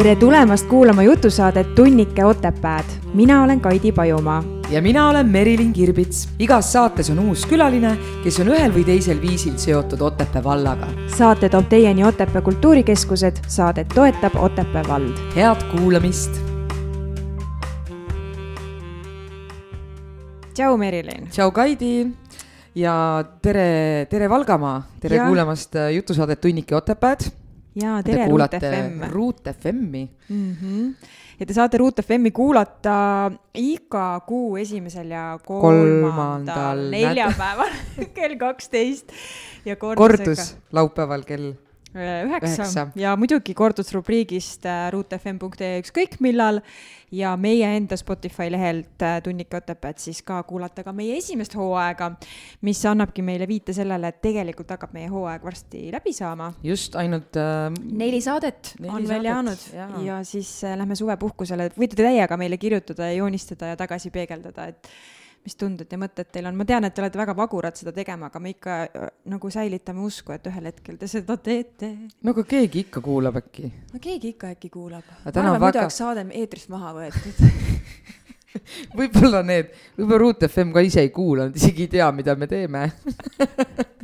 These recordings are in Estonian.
tere tulemast kuulama jutusaadet Tunnike Otepääd. mina olen Kaidi Pajumaa. ja mina olen Merilin Kirbits. igas saates on uus külaline, kes on ühel või teisel viisil seotud Otepää vallaga. saate toob teieni Otepää kultuurikeskused, saadet toetab Otepää vald. head kuulamist. tšau, Merilin. tšau, Kaidi ja tere, tere Valgamaa, tere ja. kuulamast jutusaadet Tunnike Otepääd ja tere Ruut FM. Ruut FM-i mm. -hmm. ja te saate Ruut FM-i kuulata iga kuu esimesel ja kolmandal neljapäeval kell kaksteist ja kordusega. kordus laupäeval kell üheksa. Ja muidugi kordusrubriigist äh, ruutfm.ee ükskõik millal. Ja meie enda Spotify lehelt äh, Tunnike Otepääd siis ka kuulata ka meie esimest hooaega, mis annabki meile viite sellele, et tegelikult hakkab meie hooaeg varsti läbi saama. just, ainult äh, neli saadet neli on veel jäänud. ja. ja siis äh, lähme suvepuhkusele, võite täiega meile kirjutada ja joonistada ja tagasi peegeldada, et mis tunded ja mõtted teil on, ma tean, et te olete väga vagurad seda tegema, aga me ikka äh, nagu säilitame usku, et ühel hetkel te seda teete. no aga keegi ikka kuulab äkki? no keegi ikka äkki kuulab. ma arvan, muidu väga... oleks saade eetrist maha võetud võib-olla need, võib-olla Ruut FM ka ise ei kuula, nad isegi ei tea, mida me teeme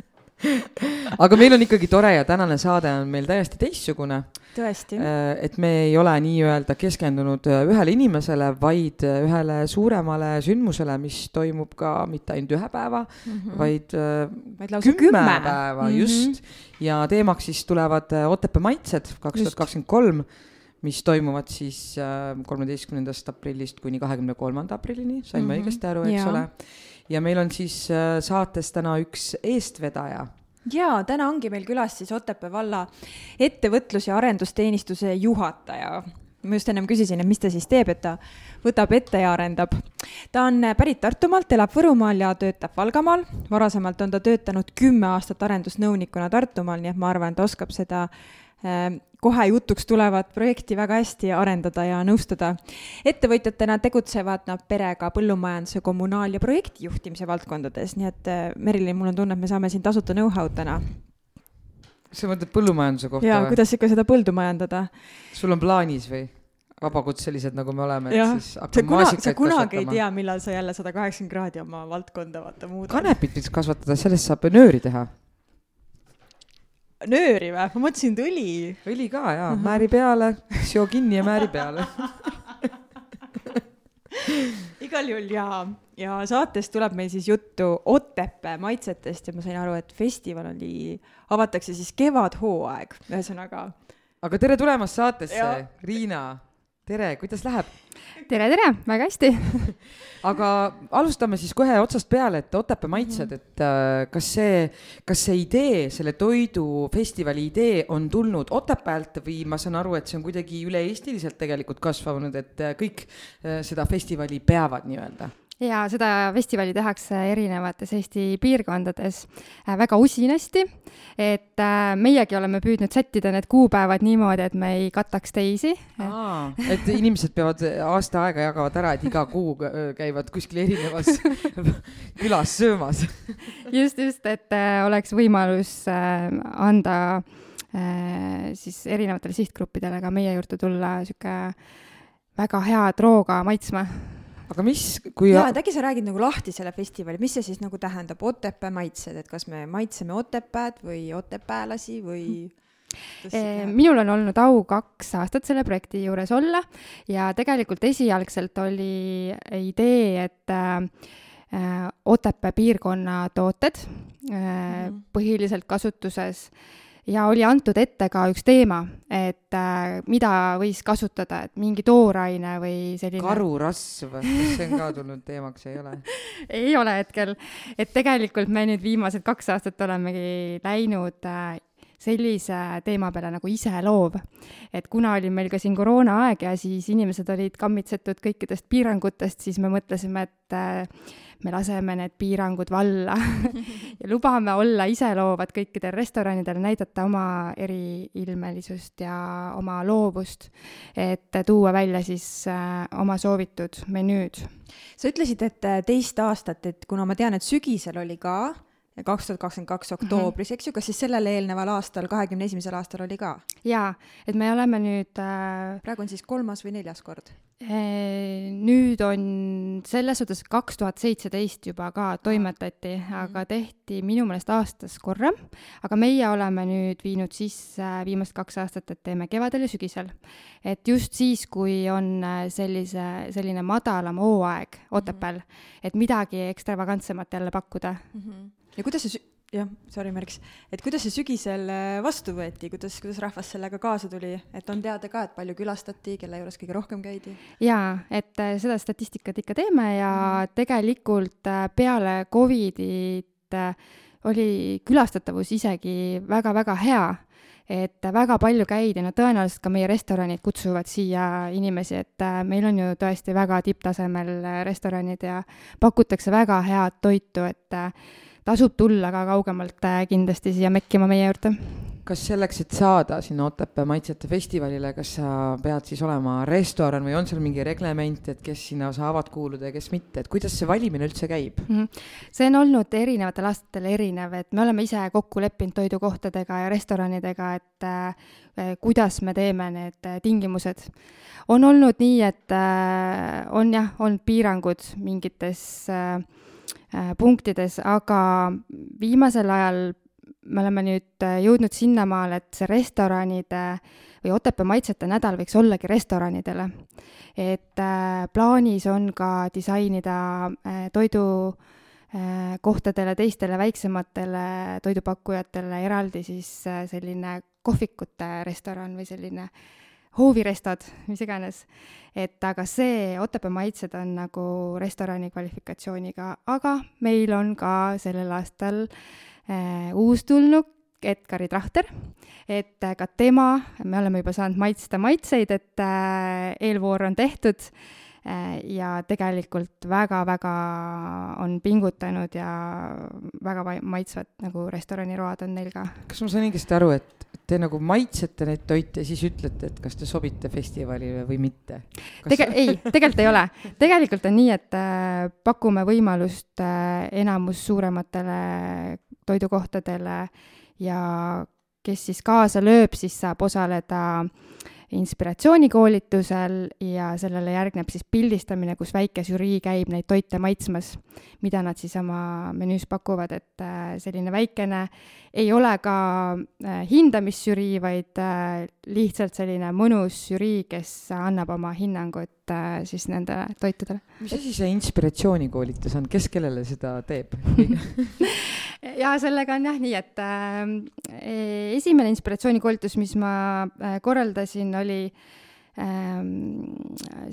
aga meil on ikkagi tore ja tänane saade on meil täiesti teistsugune. tõesti. Äh, et me ei ole nii-öelda keskendunud äh, ühele inimesele, vaid äh, ühele suuremale sündmusele, mis toimub ka mitte ainult ühe päeva mm, -hmm. vaid, vaid kümme, kümme päeva mm, -hmm. just. ja teemaks siis tulevad Otepää maitsed kaks tuhat kakskümmend kolm mis toimuvad siis kolmeteistkümnendast aprillist kuni kahekümne kolmanda aprillini, sain ma mm -hmm. õigesti aru, eks ja. ole ja meil on siis saates täna üks eestvedaja jaa, täna ongi meil külas siis Otepää valla ettevõtlus- ja arendusteenistuse juhataja. ma just ennem küsisin, et mis ta siis teeb, et ta võtab ette ja arendab. ta on pärit Tartumaalt, elab Võrumaal ja töötab Valgamaal. varasemalt on ta töötanud kümme aastat arendusnõunikuna Tartumaal, nii et ma arvan, ta oskab seda kohe jutuks tulevat projekti väga hästi arendada ja nõustada. ettevõtjatena tegutsevad nad perega põllumajanduse, kommunaal- ja projektijuhtimise valdkondades, nii et äh, Merilin, mul on tunne, et me saame siin tasuta know-how'd täna. sa mõtled põllumajanduse kohta jaa, kuidas ikka seda põldu majandada? sul on plaanis või? vabakutselised, nagu me oleme, et siis hakkame maasikaid kasvatama. sa kunagi ei tea, millal sa jälle sada kaheksakümmend kraadi oma valdkonda vaata muudad. kanepit võiks kasvatada, sellest saab nööri teha nööri või? ma mõtlesin, et õli. õli ka jaa määri peale, seo kinni ja määri peale igal juhul ja, ja saates tuleb meil siis juttu Otepää maitsetest ja ma sain aru, et festival oli, avatakse siis kevadhooaeg, ühesõnaga. aga tere tulemast saatesse, Riina tere, kuidas läheb? tere, tere, väga hästi aga alustame siis kohe otsast peale, et Otepää maitsed, mhm. et äh, kas see, kas see idee, selle toidufestivali idee on tulnud Otepäält või ma saan aru, et see on kuidagi üle-eestiliselt tegelikult kasvanud, et äh, kõik äh, seda festivali peavad nii-öelda? Ja seda festivali tehakse erinevates Eesti piirkondades äh, väga usinasti, et äh, meiegi oleme püüdnud sättida need kuupäevad niimoodi, et me ei kataks teisi. et inimesed peavad aasta aega jagavad ära, et iga kuu käivad kuskil erinevas külas söömas. Just, just, et äh, oleks võimalus anda siis erinevatele sihtgruppidele ka meie juurde tulla sihuke väga head rooga maitsma aga mis, kui jaa, et äkki sa räägid nagu lahti selle festivali, mis see siis nagu tähendab, Otepää maitsed, et kas me maitseme Otepääd või otepäälasi või eh, minul on olnud au kaks aastat selle projekti juures olla ja tegelikult esialgselt oli idee, et äh, Otepää piirkonna tooted äh, mm põhiliselt kasutuses äh, ja oli antud ette ka üks teema, et äh, mida võis kasutada, et mingi tooraine või selline. karurasv, kas see on ka tulnud teemaks, ei ole ei ole hetkel, et tegelikult me nüüd viimased kaks aastat olemegi läinud äh, sellise teema peale nagu iseloov. et kuna oli meil ka siin koroonaaeg ja siis inimesed olid kammitsetud kõikidest piirangutest, siis me mõtlesime, et äh, me laseme need piirangud valla ja lubame olla iseloovad kõikidel restoranidel, näidata oma eriilmelisust ja oma loovust, et tuua välja siis äh, oma soovitud menüüd. sa ütlesid, et äh, teist aastat, et kuna ma tean, et sügisel oli ka kaks tuhat kakskümmend kaks oktoobris, eks ju, kas siis sellele eelneval aastal, kahekümne esimesel aastal oli ka? jaa, et me oleme nüüd äh, praegu on siis kolmas või neljas kord? Äh, nüüd on selles suhtes kaks tuhat seitseteist juba ka toimetati, aga mhm. tehti minu meelest aastas korra, aga meie oleme nüüd viinud sisse viimased kaks aastat, et teeme kevadel ja sügisel. et just siis, kui on äh, sellise, selline madalam hooaeg Otepääl, mhm. et midagi ekstravagantsemat jälle pakkuda mm. -hmm ja kuidas see, jah, sorry Merks, et kuidas see sügisel äh, vastu võeti, kuidas, kuidas rahvas sellega kaasa tuli, et on teada ka, et palju külastati, kelle juures kõige rohkem käidi? jaa, et äh, seda statistikat ikka teeme ja mm. tegelikult äh, peale Covidit oli külastatavus isegi väga-väga hea et väga palju käidi, no tõenäoliselt ka meie restoranid kutsuvad siia inimesi, et meil on ju tõesti väga tipptasemel restoranid ja pakutakse väga head toitu, et tasub tulla ka kaugemalt äh, kindlasti siia mekkima meie juurde. kas selleks, et saada sinna Otepää maitsete festivalile, kas sa pead siis olema restoran või on seal mingi reglement, et kes sinna saavad kuuluda ja kes mitte, et kuidas see valimine üldse käib mm? -hmm. see on olnud erinevatel aastatel erinev, et me oleme ise kokku leppinud toidukohtadega ja restoranidega, et äh, kuidas me teeme need äh, tingimused. on olnud nii, et äh, on jah, olnud piirangud mingites äh, Äh, punktides, aga viimasel ajal me oleme nüüd äh, jõudnud sinnamaale, et see restoranide või Otepää maitsete nädal võiks ollagi restoranidele. et äh, plaanis on ka disainida toidukohtadele, teistele väiksematele toidupakkujatele eraldi siis selline kohvikute restoran või selline äh, hoovirestod, mis iganes. et aga see Otepää maitsed on nagu restorani kvalifikatsiooniga, aga meil on ka sellel aastal äh, uustulnuk Edgari Trahter, et äh, ka tema, me oleme juba saanud maitsta maitseid, et äh, eelvoor on tehtud äh, ja tegelikult väga-väga on pingutanud ja väga maitsvad nagu restoraniroad on neil ka. kas ma saan õigesti aru, et te nagu maitsete neid toite siis ütlete, et kas te sobite festivalile või mitte kas...? Tege-, ei, tegelikult ei ole. tegelikult on nii, et äh, pakume võimalust äh, enamus suurematele toidukohtadele ja kes siis kaasa lööb, siis saab osaleda äh, inspiratsioonikoolitusel ja sellele järgneb siis pildistamine, kus väike žürii käib neid toite maitsmas, mida nad siis oma menüüs pakuvad, et äh, selline väikene, ei ole ka äh, hindamisžürii, vaid äh, lihtsalt selline mõnus žürii, kes annab oma hinnangut siis nendele toitudele. mis asi see inspiratsioonikoolitus on, kes kellele seda teeb ja sellega on jah nii, et äh, esimene inspiratsioonikoolitus, mis ma äh, korraldasin, oli äh,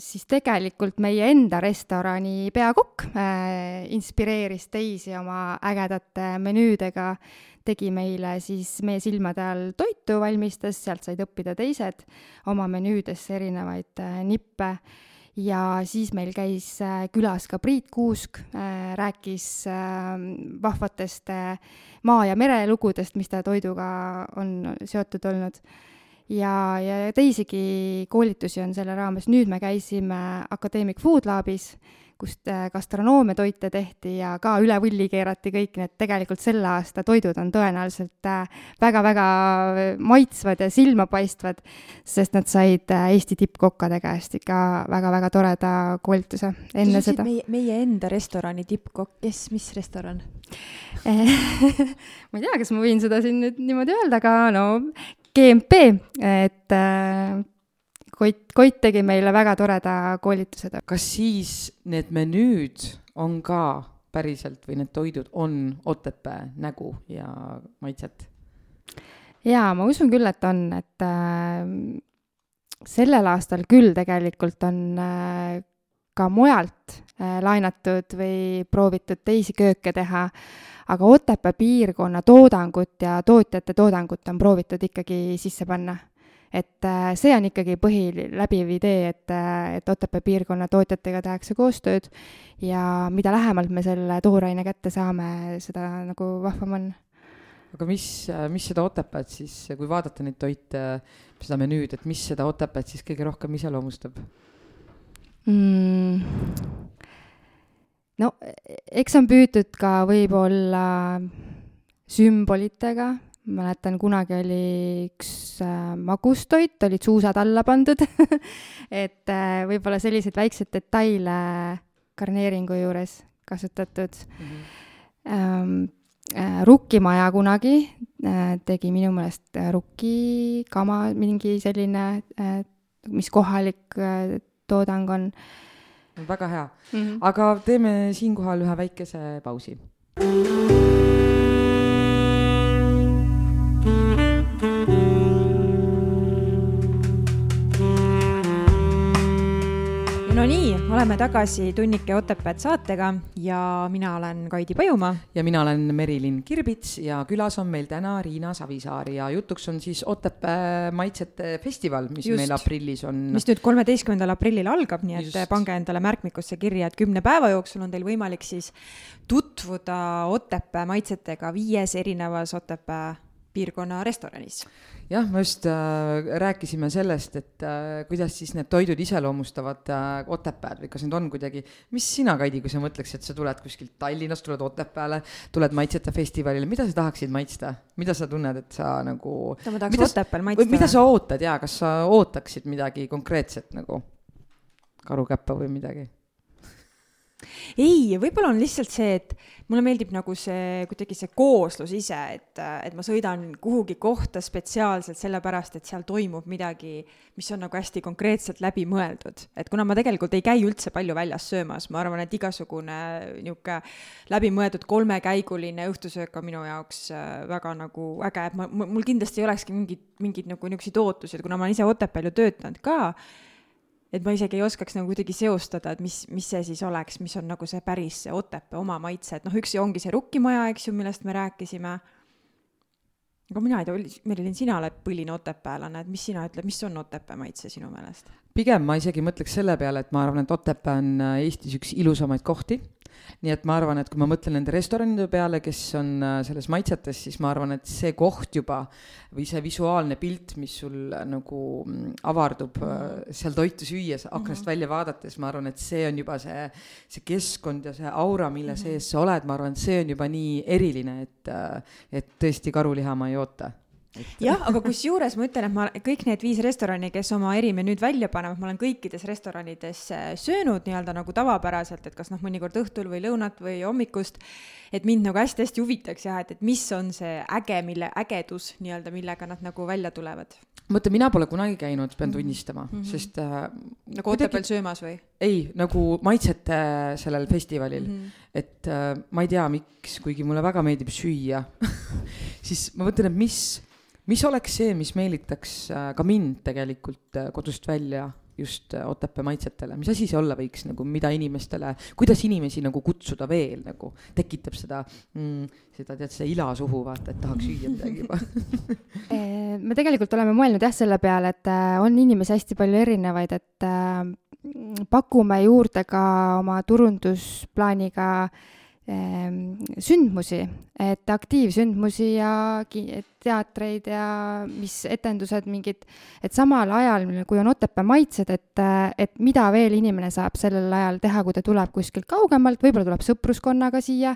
siis tegelikult meie enda restorani peakokk äh, inspireeris teisi oma ägedate menüüdega, tegi meile siis meie silmade all toitu, valmistas, sealt said õppida teised oma menüüdesse erinevaid äh, nippe ja siis meil käis äh, külas ka Priit Kuusk, äh, rääkis ähm, vahvatest äh, maa- ja merelugudest, mis ta toiduga on seotud olnud. ja, ja teisigi koolitusi on selle raames, nüüd me käisime Akadeemik Food Labis kust äh, gastronoomiatoite tehti ja ka üle võlli keerati kõik need tegelikult selle aasta toidud on tõenäoliselt väga-väga äh, maitsvad ja silmapaistvad, sest nad said äh, Eesti tippkokkade käest ikka väga-väga toreda koolituse enne seda. meie, meie enda restorani tippkokk, kes, mis restoran ma ei tea, kas ma võin seda siin nüüd niimoodi öelda, aga no GMP, et äh, Koit, Koit tegi meile väga toreda koolituse. kas siis need menüüd on ka päriselt või need toidud on Otepää nägu ja maitset? jaa, ma usun küll, et on, et äh, sellel aastal küll tegelikult on äh, ka mujalt äh, laenatud või proovitud teisi kööke teha, aga Otepää piirkonna toodangut ja tootjate toodangut on proovitud ikkagi sisse panna et äh, see on ikkagi põhiläbiv idee, et, äh, et Otepää piirkonna tootjatega tehakse koostööd ja mida lähemalt me selle tooraine kätte saame, seda nagu vahvam on aga mis, mis seda Otepääd siis, kui vaadata neid toite, seda menüüd, et mis seda Otepääd siis kõige rohkem iseloomustab mm.? no eks on püütud ka võib-olla sümbolitega, mäletan, kunagi oli üks äh, magustoit, olid suusad alla pandud et äh, võib-olla selliseid väikseid detaile garneeringu juures kasutatud mm. -hmm. Ähm, äh, rukkimaja kunagi tegi minu meelest rukkikama, mingi selline mis kohalik toodang on. väga hea mm, -hmm. aga teeme siinkohal ühe väikese pausi. Oleme tagasi Tunnike Otepääd saatega ja mina olen Kaidi Pajumaa. ja mina olen Merilin Kirbits ja külas on meil täna Riina Savisaar ja jutuks on siis Otepää maitsete festival, mis Just. meil aprillis on. mis nüüd kolmeteistkümnendal aprillil algab, nii et Just. pange endale märkmikusse kirja, et kümne päeva jooksul on teil võimalik siis tutvuda Otepää maitsetega viies erinevas Otepää piirkonna restoranis jah, me just äh, rääkisime sellest, et äh, kuidas siis need toidud iseloomustavad äh, Otepääd või kas need on kuidagi, mis sina, Kaidi, kui sa mõtleksid, et sa tuled kuskilt Tallinnast, tuled Otepääle, tuled maitsete festivalile, mida sa tahaksid maitsta, mida sa tunned, et sa nagu. ma tahaks Otepääl maitsta. mida sa ootad ja kas sa ootaksid midagi konkreetset nagu karukäppa või midagi? Ei, võib-olla on lihtsalt see, et mulle meeldib nagu see kuidagi see kooslus ise, et, et ma sõidan kuhugi kohta spetsiaalselt sellepärast, et seal toimub midagi, mis on nagu hästi konkreetselt läbi mõeldud. et kuna ma tegelikult ei käi üldse palju väljas söömas, ma arvan, et igasugune niisugune läbimõeldud kolmekäiguline õhtusöök on minu jaoks äh, väga nagu äge, et ma, mul kindlasti ei olekski mingit, mingeid nagu niisuguseid ootusi, et kuna ma olen ise Otepääl ju töötanud ka, et ma isegi ei oskaks nagu kuidagi seostada, et mis, mis see siis oleks, mis on nagu see päris see Otepää oma maitse, et noh, üks ongi see rukkimaja, eks ju, millest me rääkisime. aga mina ei tea, Merilin, sina oled põline otepäällane, et mis sina ütled, mis on Otepää maitse sinu meelest? pigem ma isegi mõtleks selle peale, et ma arvan, et Otepää on äh, Eestis üks ilusamaid kohti nii et ma arvan, et kui ma mõtlen nende restoranide peale, kes on äh, selles maitsetes, siis ma arvan, et see koht juba või see visuaalne pilt, mis sul äh, nagu mm, avardub mm. seal toitu süües, aknast mm -hmm. välja vaadates, ma arvan, et see on juba see, see keskkond ja see aura, mille mm -hmm. sees sa oled, ma arvan, et see on juba nii eriline, et, et tõesti karuliha ma ei oota jah, aga kusjuures ma ütlen, et ma kõik need viis restorani, kes oma erimenüüd välja panevad, ma olen kõikides restoranides äh, söönud nii-öelda nagu tavapäraselt, et kas noh, mõnikord õhtul või lõunat või hommikust. et mind nagu hästi-hästi huvitaks jah, et, et mis on see äge, mille ägedus nii-öelda, millega nad nagu välja tulevad. mõtle, mina pole kunagi käinud, pean mhm. tunnistama mm, -hmm. sest äh,. nagu Otepääl söömas või? ei, nagu maitsete sellel festivalil mm, -hmm. et äh, ma ei tea, miks, kuigi mulle väga meeldib süüa siis ma mõtlen, et mis mis oleks see, mis meelitaks äh, ka mind tegelikult äh, kodust välja just äh, Otepää maitsetele, mis asi see olla võiks nagu, mida inimestele, kuidas inimesi nagu kutsuda veel nagu, tekitab seda mm,, seda tead, seda ila suhu vaata, et tahaks süüa midagi juba? Me tegelikult oleme mõelnud jah selle peale, et on inimesi hästi palju erinevaid, et pakume juurde ka oma turundusplaaniga sündmusi, et aktiivsündmusi ja teatreid ja mis etendused mingid, et samal ajal, kui on Otepää maitsed, et, et mida veel inimene saab sellel ajal teha, kui ta tuleb kuskilt kaugemalt, võib-olla tuleb sõpruskonnaga siia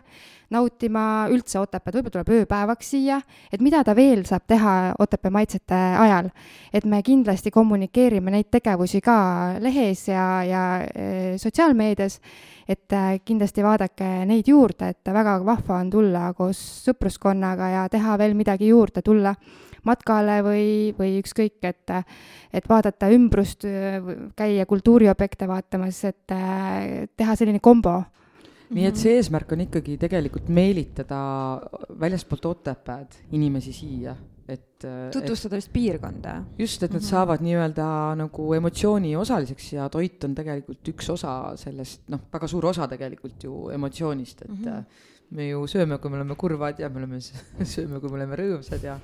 nautima üldse Otepääd, võib-olla tuleb ööpäevaks siia, et mida ta veel saab teha Otepää maitsete ajal. et me kindlasti kommunikeerime neid tegevusi ka lehes ja, ja e, sotsiaalmeedias, et äh, kindlasti vaadake neid juurde, et väga vahva on tulla koos sõpruskonnaga ja teha veel midagi juurde juurde tulla matkale või, või ükskõik, et, et vaadata ümbrust, käia kultuuriobjekte vaatamas, et teha selline kombo nii et see eesmärk on ikkagi tegelikult meelitada väljastpoolt Otepääd inimesi siia, et. tutvustada vist piirkonda. just, et nad mm -hmm. saavad nii-öelda nagu emotsiooni osaliseks ja toit on tegelikult üks osa sellest, noh, väga suur osa tegelikult ju emotsioonist, et mm. -hmm me ju sööme, kui me oleme kurvad ja me oleme, sööme, kui me oleme rõõmsad ja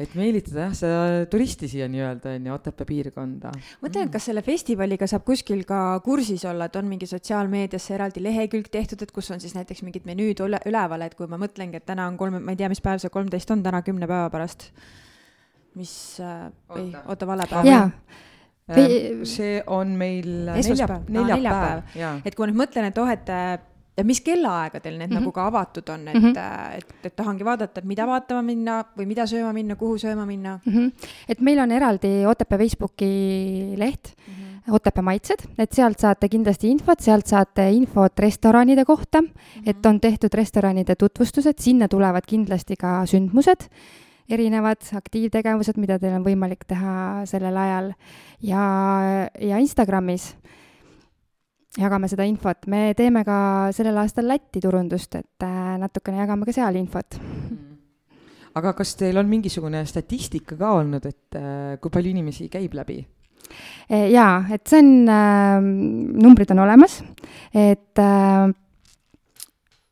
et meelitada jah, seda turisti siia nii-öelda on ju, Otepää piirkonda. mõtlen, et kas selle festivaliga saab kuskil ka kursis olla, et on mingi sotsiaalmeediasse eraldi lehekülg tehtud, et kus on siis näiteks mingid menüüd üle, üleval, et kui ma mõtlengi, et täna on kolm, ma ei tea, mis päev see kolmteist on, täna kümne päeva pärast. mis äh,, ei, oota, vale päev. jaa Või... see on meil neljapäev, neljapäev, neljapäev., et kui ma nüüd mõtlen, et oh, et ja mis kellaaegadel need mm -hmm. nagu ka avatud on, et mm, -hmm. et, et tahangi vaadata, et mida vaatama minna või mida sööma minna, kuhu sööma minna mm? -hmm. et meil on eraldi Otepää Facebooki leht mm, -hmm. Otepää maitsed, et sealt saate kindlasti infot, sealt saate infot restoranide kohta mm, -hmm. et on tehtud restoranide tutvustused, sinna tulevad kindlasti ka sündmused erinevad aktiivtegevused, mida teil on võimalik teha sellel ajal ja, ja Instagramis jagame seda infot, me teeme ka sellel aastal Lätti turundust, et äh, natukene jagame ka seal infot mm. aga kas teil on mingisugune statistika ka olnud, et äh, kui palju inimesi käib läbi? E, jaa, et see on äh,, numbrid on olemas, et äh,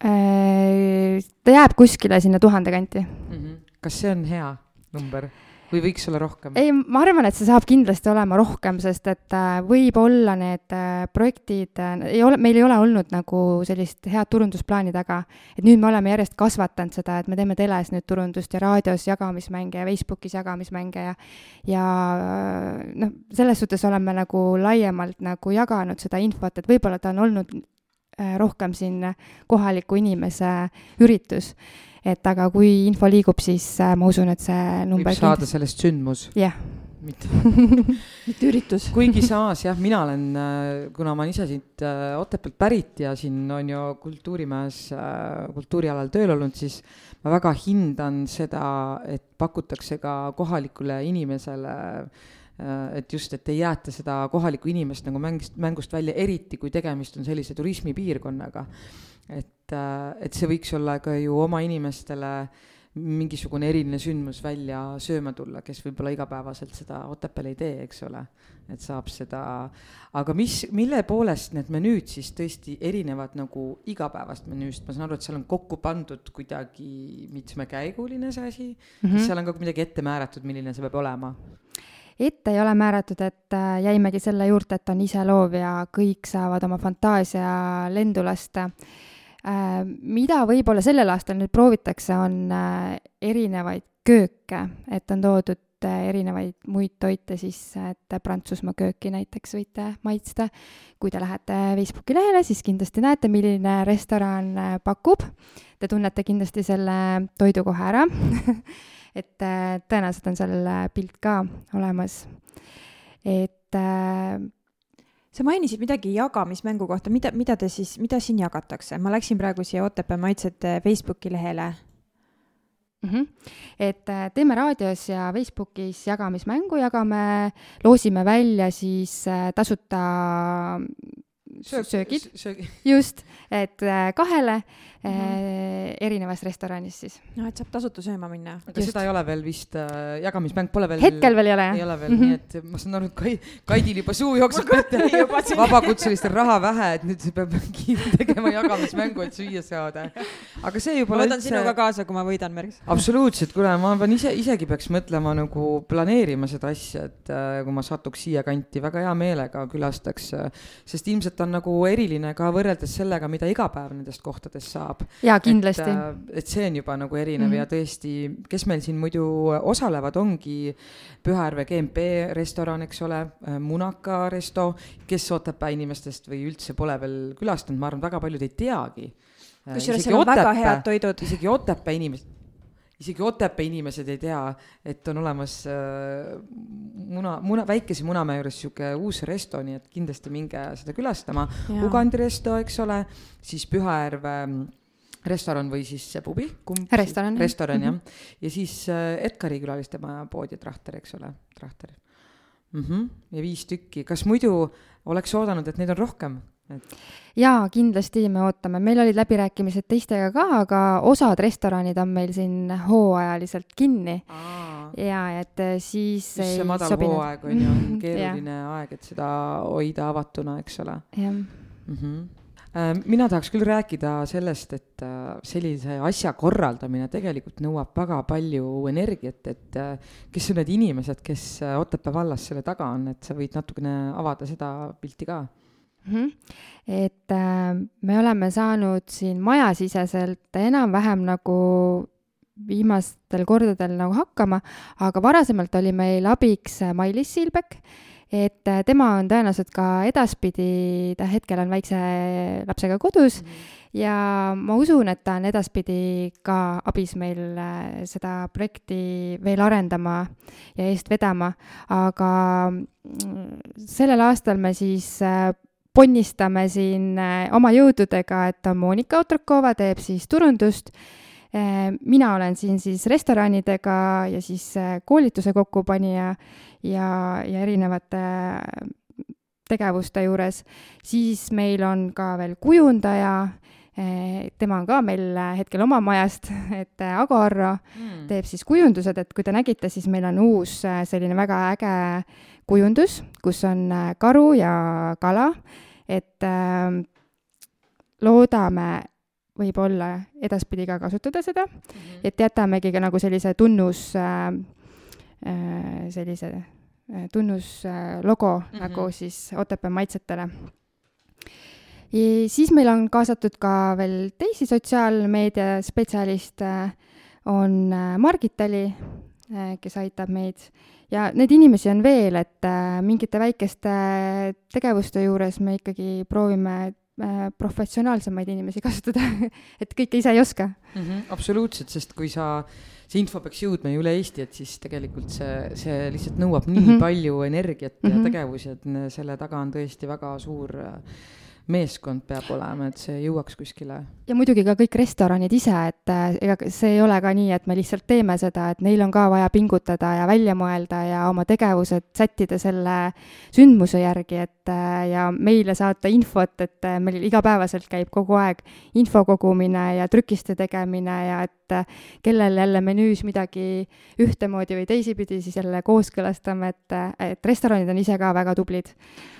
äh, ta jääb kuskile sinna tuhande kanti mm. -hmm. kas see on hea number? Või võiks olla rohkem? ei, ma arvan, et see saab kindlasti olema rohkem, sest et äh, võib-olla need äh, projektid äh, ei ole, meil ei ole olnud nagu sellist head turundusplaani taga. et nüüd me oleme järjest kasvatanud seda, et me teeme teles nüüd turundust ja raadios jagamismänge ja Facebookis jagamismänge ja ja noh, selles suhtes oleme nagu laiemalt nagu jaganud seda infot, et võib-olla ta on olnud rohkem siin kohaliku inimese üritus et aga kui info liigub, siis äh, ma usun, et see number võib saada sellest sündmus. jah yeah. mitte mitte üritus. kuigi samas jah, mina olen, äh, kuna ma olen ise siit äh, Otepäält pärit ja siin on ju Kultuurimäes kultuurialal tööl olnud, siis ma väga hindan seda, et pakutakse ka kohalikule inimesele et just, et ei jäeta seda kohalikku inimest nagu mängist, mängust välja, eriti kui tegemist on sellise turismipiirkonnaga et, äh, et see võiks olla ka ju oma inimestele mingisugune eriline sündmus välja sööma tulla, kes võib-olla igapäevaselt seda Otepääl ei tee, eks ole. et saab seda, aga mis, mille poolest need menüüd siis tõesti erinevad nagu igapäevast menüüst, ma saan aru, et seal on kokku pandud kuidagi mitmekäiguline see asi mm, -hmm. kas seal on ka midagi ette määratud, milline see peab olema? Ette ei ole määratud, et äh, jäimegi selle juurde, et on iseloov ja kõik saavad oma fantaasia lendu lasta Äh, mida võib-olla sellel aastal nüüd proovitakse, on äh, erinevaid kööke, et on toodud erinevaid muid toite sisse, et Prantsusmaa kööki näiteks võite maitsta. kui te lähete Facebooki lehele, siis kindlasti näete, milline restoran pakub. Te tunnete kindlasti selle toidu kohe ära et tõenäoliselt on seal pilt ka olemas. et sa mainisid midagi jagamismängu kohta, mida, mida te siis, mida siin jagatakse? ma läksin praegu siia Otepää maitsete Facebooki lehele mm. -hmm. et äh, teeme raadios ja Facebookis jagamismängu, jagame, loosime välja siis äh, tasuta söögid söögi., just, et äh, kahele mm -hmm. erinevas restoranis siis. no et saab tasuta sööma minna. aga just. seda ei ole veel vist äh,, jagamismäng pole veel. hetkel veel ei ole jah. ei ole veel mm, -hmm. nii et ma saan aru, et Kai, Kaidil juba suu jookseb ette vabakutselistel raha vähe, et nüüd peab tegema jagamismängu, et süüa saada. aga see juba. ma võtan üldse... sinuga kaasa, kui ma võidan, Merks. absoluutselt, kuule, ma pean ise, isegi peaks mõtlema nagu planeerima seda asja, et äh, kui ma satuks siia kanti, väga hea meelega külastaks äh,, sest ilmselt on nagu eriline ka võrreldes sellega, mida iga päev nendest kohtadest saab. Jaa, kindlasti. et, äh, et see on juba nagu erinev mm -hmm. ja tõesti, kes meil siin muidu osalevad, ongi Pühajärve GMP restoran, eks ole, äh, Munaka resto, kes Otepää inimestest või üldse pole veel külastanud, ma arvan, väga paljud ei teagi. Äh, kusjuures seal on väga head toidud. isegi Otepää inimesed isegi Otepää inimesed ei tea, et on olemas äh, muna, muna, väikese Munamäe juures sihuke uus resto, nii et kindlasti minge seda külastama. Ugandi resto, eks ole, siis Pühajärve mm, restoran või siis see pubi, kumb? restoran. restoran jah mm, -hmm. ja siis äh, Edgari külalistemaja pood ja Trahter, eks ole, Trahter mm. -hmm. ja viis tükki, kas muidu oleks oodanud, et neid on rohkem? et jaa, kindlasti me ootame, meil olid läbirääkimised teistega ka, aga osad restoranid on meil siin hooajaliselt kinni. ja et äh, siis just see madal sobinud. hooaeg on ju, on keeruline aeg, et seda hoida avatuna, eks ole. jah mm -hmm mina tahaks küll rääkida sellest, et äh, sellise asja korraldamine tegelikult nõuab väga palju energiat, et kes on need inimesed, kes Otepää vallas selle taga on, et sa võid natukene avada seda pilti ka mm. -hmm. et äh, me oleme saanud siin majasiseselt enam-vähem nagu viimastel kordadel nagu hakkama, aga varasemalt oli meil abiks Mailis Silbek, et äh, tema on tõenäoliselt ka edaspidi, ta hetkel on väikse lapsega kodus mm ja ma usun, et ta on edaspidi ka abis meil äh, seda projekti veel arendama ja eest vedama, aga mm, sellel aastal me siis äh, ponnistame siin oma jõududega, et Monika Otrokova teeb siis turundust, mina olen siin siis restoranidega ja siis koolituse kokkupanija ja, ja erinevate tegevuste juures, siis meil on ka veel kujundaja Eh, tema on ka meil eh, hetkel oma majast, et eh, Ago Arro mm. teeb siis kujundused, et kui te nägite, siis meil on uus selline väga äge kujundus, kus on karu ja kala, et äh, loodame võib-olla edaspidi ka kasutada seda mm, -hmm. et jätamegi ka nagu sellise tunnus äh,, sellise tunnuslogo mm -hmm. nagu siis Otepää maitsetele siis meil on kaasatud ka veel teisi sotsiaalmeedia spetsialiste, on äh, Margit Ali, äh, kes aitab meid ja neid inimesi on veel, et äh, mingite väikeste tegevuste juures me ikkagi proovime professionaalsemaid inimesi kasutada et kõike ise ei oska mm. -hmm, absoluutselt, sest kui sa, see info peaks jõudma ju üle Eesti, et siis tegelikult see, see lihtsalt nõuab nii mm -hmm. palju energiat ja mm -hmm. tegevusi, et selle taga on tõesti väga suur äh, meeskond peab olema, et see jõuaks kuskile. ja muidugi ka kõik restoranid ise, et äh, ega see ei ole ka nii, et me lihtsalt teeme seda, et neil on ka vaja pingutada ja välja mõelda ja oma tegevused sättida selle sündmuse järgi, et äh, ja meile saata infot, et meil igapäevaselt käib kogu aeg info kogumine ja trükiste tegemine ja et kellel jälle menüüs midagi ühtemoodi või teisipidi, siis jälle kooskõlastame, et, et restoranid on ise ka väga tublid.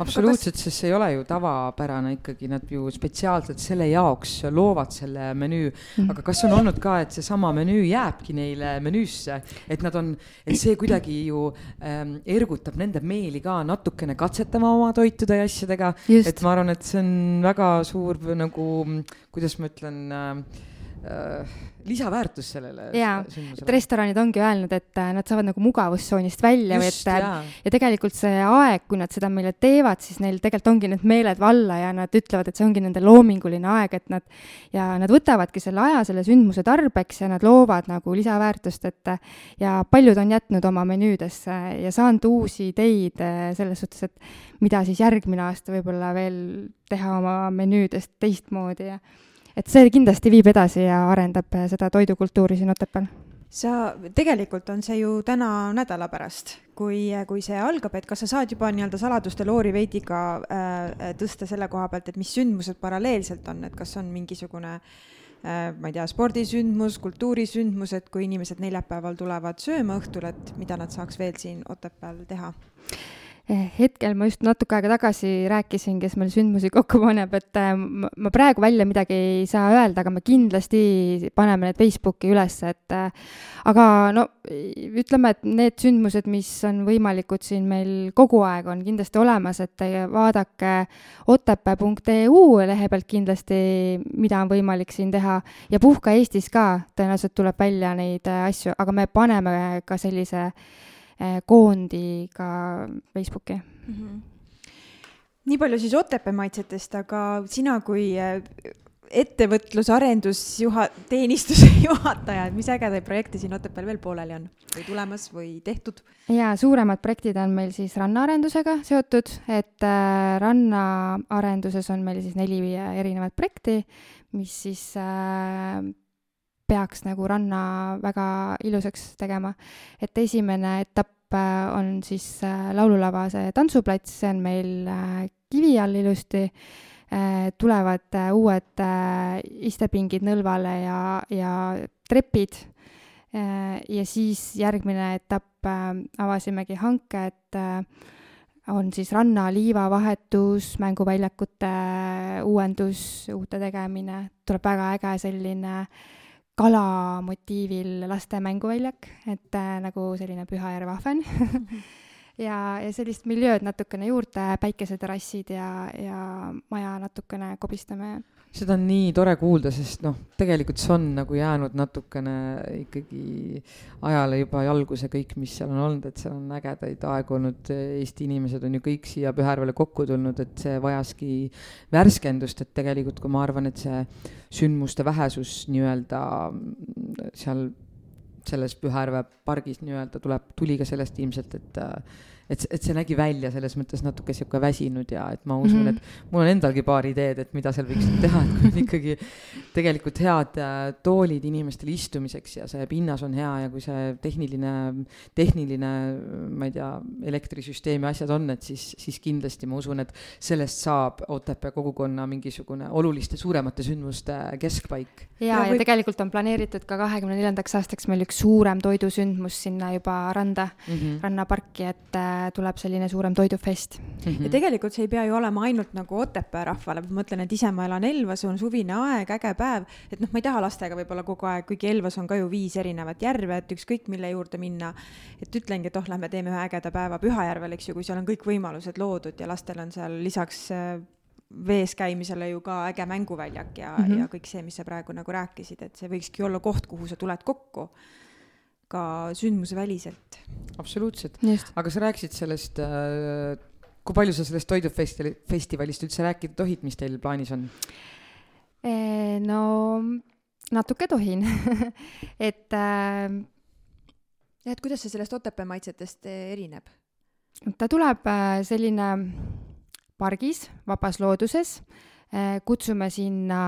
absoluutselt kas..., sest see ei ole ju tavapärane ikkagi nad ju spetsiaalselt selle jaoks loovad selle menüü mm.. aga kas on olnud ka, et seesama menüü jääbki neile menüüsse, et nad on, et see kuidagi ju ähm, ergutab nende meeli ka natukene katsetama oma toitude ja asjadega. et ma arvan, et see on väga suur nagu, kuidas ma ütlen äh, lisaväärtus sellele jaa, et restoranid ongi öelnud, et äh, nad saavad nagu mugavustsoonist välja või et äh, jaa. ja tegelikult see aeg, kui nad seda meile teevad, siis neil tegelikult ongi need meeled valla ja nad ütlevad, et see ongi nende loominguline aeg, et nad ja nad võtavadki selle aja selle sündmuse tarbeks ja nad loovad nagu lisaväärtust, et ja paljud on jätnud oma menüüdesse ja saanud uusi ideid äh, selles suhtes, et mida siis järgmine aasta võib-olla veel teha oma menüüdest teistmoodi ja et see kindlasti viib edasi ja arendab äh, seda toidukultuuri siin Otepääl sa, tegelikult on see ju täna nädala pärast, kui, kui see algab, et kas sa saad juba nii-öelda saladuste loori veidi ka äh, tõsta selle koha pealt, et mis sündmused paralleelselt on, et kas on mingisugune äh, ma ei tea, spordisündmus, kultuurisündmus, et kui inimesed neljapäeval tulevad sööma õhtul, et mida nad saaks veel siin Otepääl teha? Eh, hetkel ma just natuke aega tagasi rääkisin, kes meil sündmusi kokku paneb, et äh, ma praegu välja midagi ei saa öelda, aga me kindlasti paneme need Facebooki üles, et äh, aga no ütleme, et need sündmused, mis on võimalikud siin meil kogu aeg, on kindlasti olemas, et vaadake otepää.eu lehe pealt kindlasti, mida on võimalik siin teha. Ja Puhka Eestis ka tõenäoliselt tuleb välja neid asju, aga me paneme ka sellise Eh, koondi ka Facebooki mm. -hmm. nii palju siis Otepää maitsetest, aga sina kui eh, ettevõtlusarendusjuha-, teenistuse juhataja, et mis ägedaid projekte siin Otepääl veel pooleli on või tulemas või tehtud? jaa, suuremad projektid on meil siis rannaarendusega seotud, et äh, rannaarenduses on meil siis neli erinevat projekti, mis siis äh, peaks nagu ranna väga ilusaks tegema. et esimene etapp äh, on siis äh, laululava see tantsuplats, see on meil äh, kivi all ilusti, tulevad uued istepingid nõlvale ja, ja trepid. Ja siis järgmine etapp avasimegi hanke, et on siis rannaliiva vahetus, mänguväljakute uuendus, uute tegemine, tuleb väga äge selline äh, kala motiivil laste mänguväljak, et äh, nagu selline Pühajärve ahven ja, ja sellist miljööd natukene juurde, päikeseterrassid ja, ja maja natukene kobistame seda on nii tore kuulda, sest noh, tegelikult see on nagu jäänud natukene ikkagi ajale juba jalgu see kõik, mis seal on olnud, et seal on ägedaid aegu olnud, Eesti inimesed on ju kõik siia Pühärvele kokku tulnud, et see vajaski värskendust, et tegelikult kui ma arvan, et see sündmuste vähesus nii-öelda seal selles Pühärve pargis nii-öelda tuleb, tuli ka sellest ilmselt, et et, et see nägi välja selles mõttes natuke sihuke väsinud ja et ma usun mm, -hmm. et mul on endalgi paar ideed, et mida seal võiks teha, et kui on ikkagi tegelikult head äh, toolid inimestele istumiseks ja see pinnas on hea ja kui see tehniline, tehniline, ma ei tea, elektrisüsteemi asjad on, et siis, siis kindlasti ma usun, et sellest saab Otepää kogukonna mingisugune oluliste suuremate sündmuste keskpaik. ja, ja, ja võib... tegelikult on planeeritud ka kahekümne neljandaks aastaks meil üks suurem toidusündmus sinna juba randa mm, -hmm. rannaparki, et äh, tuleb selline suurem toidufest mm. -hmm. ja tegelikult see ei pea ju olema ainult nagu Otepää rahvale, ma mõtlen, et ise ma elan Elvas, on suvine aeg, äge päev, et noh, ma ei taha lastega võib-olla kogu aeg, kuigi Elvas on ka ju viis erinevat järve, et ükskõik mille juurde minna. et ütlengi, et oh, lähme teeme ühe ägeda päeva Pühajärvel, eks ju, kui seal on kõik võimalused loodud ja lastel on seal lisaks äh, vees käimisele ju ka äge mänguväljak ja mm, -hmm. ja kõik see, mis sa praegu nagu rääkisid, et see võikski olla koht, kuhu sa tuled kokku ka sündmuseväliselt. absoluutselt, aga sa rääkisid sellest äh,, kui palju sa sellest toidufestivali, festivalist üldse rääkida tohid, mis teil plaanis on? no natuke tohin et äh,. et kuidas see sellest Otepää maitsetest äh, erineb? ta tuleb äh, selline pargis, vabas looduses äh,, kutsume sinna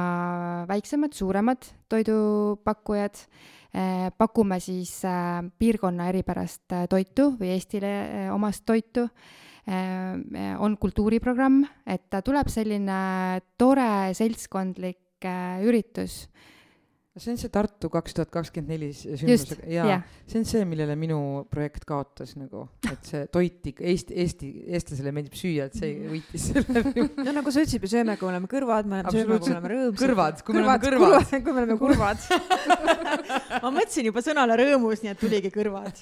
väiksemad, suuremad toidupakkujad Äh, pakume siis äh, piirkonna eripärast äh, toitu või Eestile omast toitu. on kultuuriprogramm, et tuleb selline tore seltskondlik üritus see on see Tartu kaks tuhat kakskümmend neli sündmusega, jaa yeah., see on see, millele minu projekt kaotas nagu, et see toit ikka Eesti, Eesti, eestlasele meeldib süüa, et see võitis selle. no nagu sa ütlesid, me sööme, kui oleme kõrvad, me oleme sööme, kui oleme rõõmsad. kõrvad, kui me oleme kõrvad. kui me oleme kurvad ma mõtlesin juba sõnale rõõmus, nii et tuligi kõrvad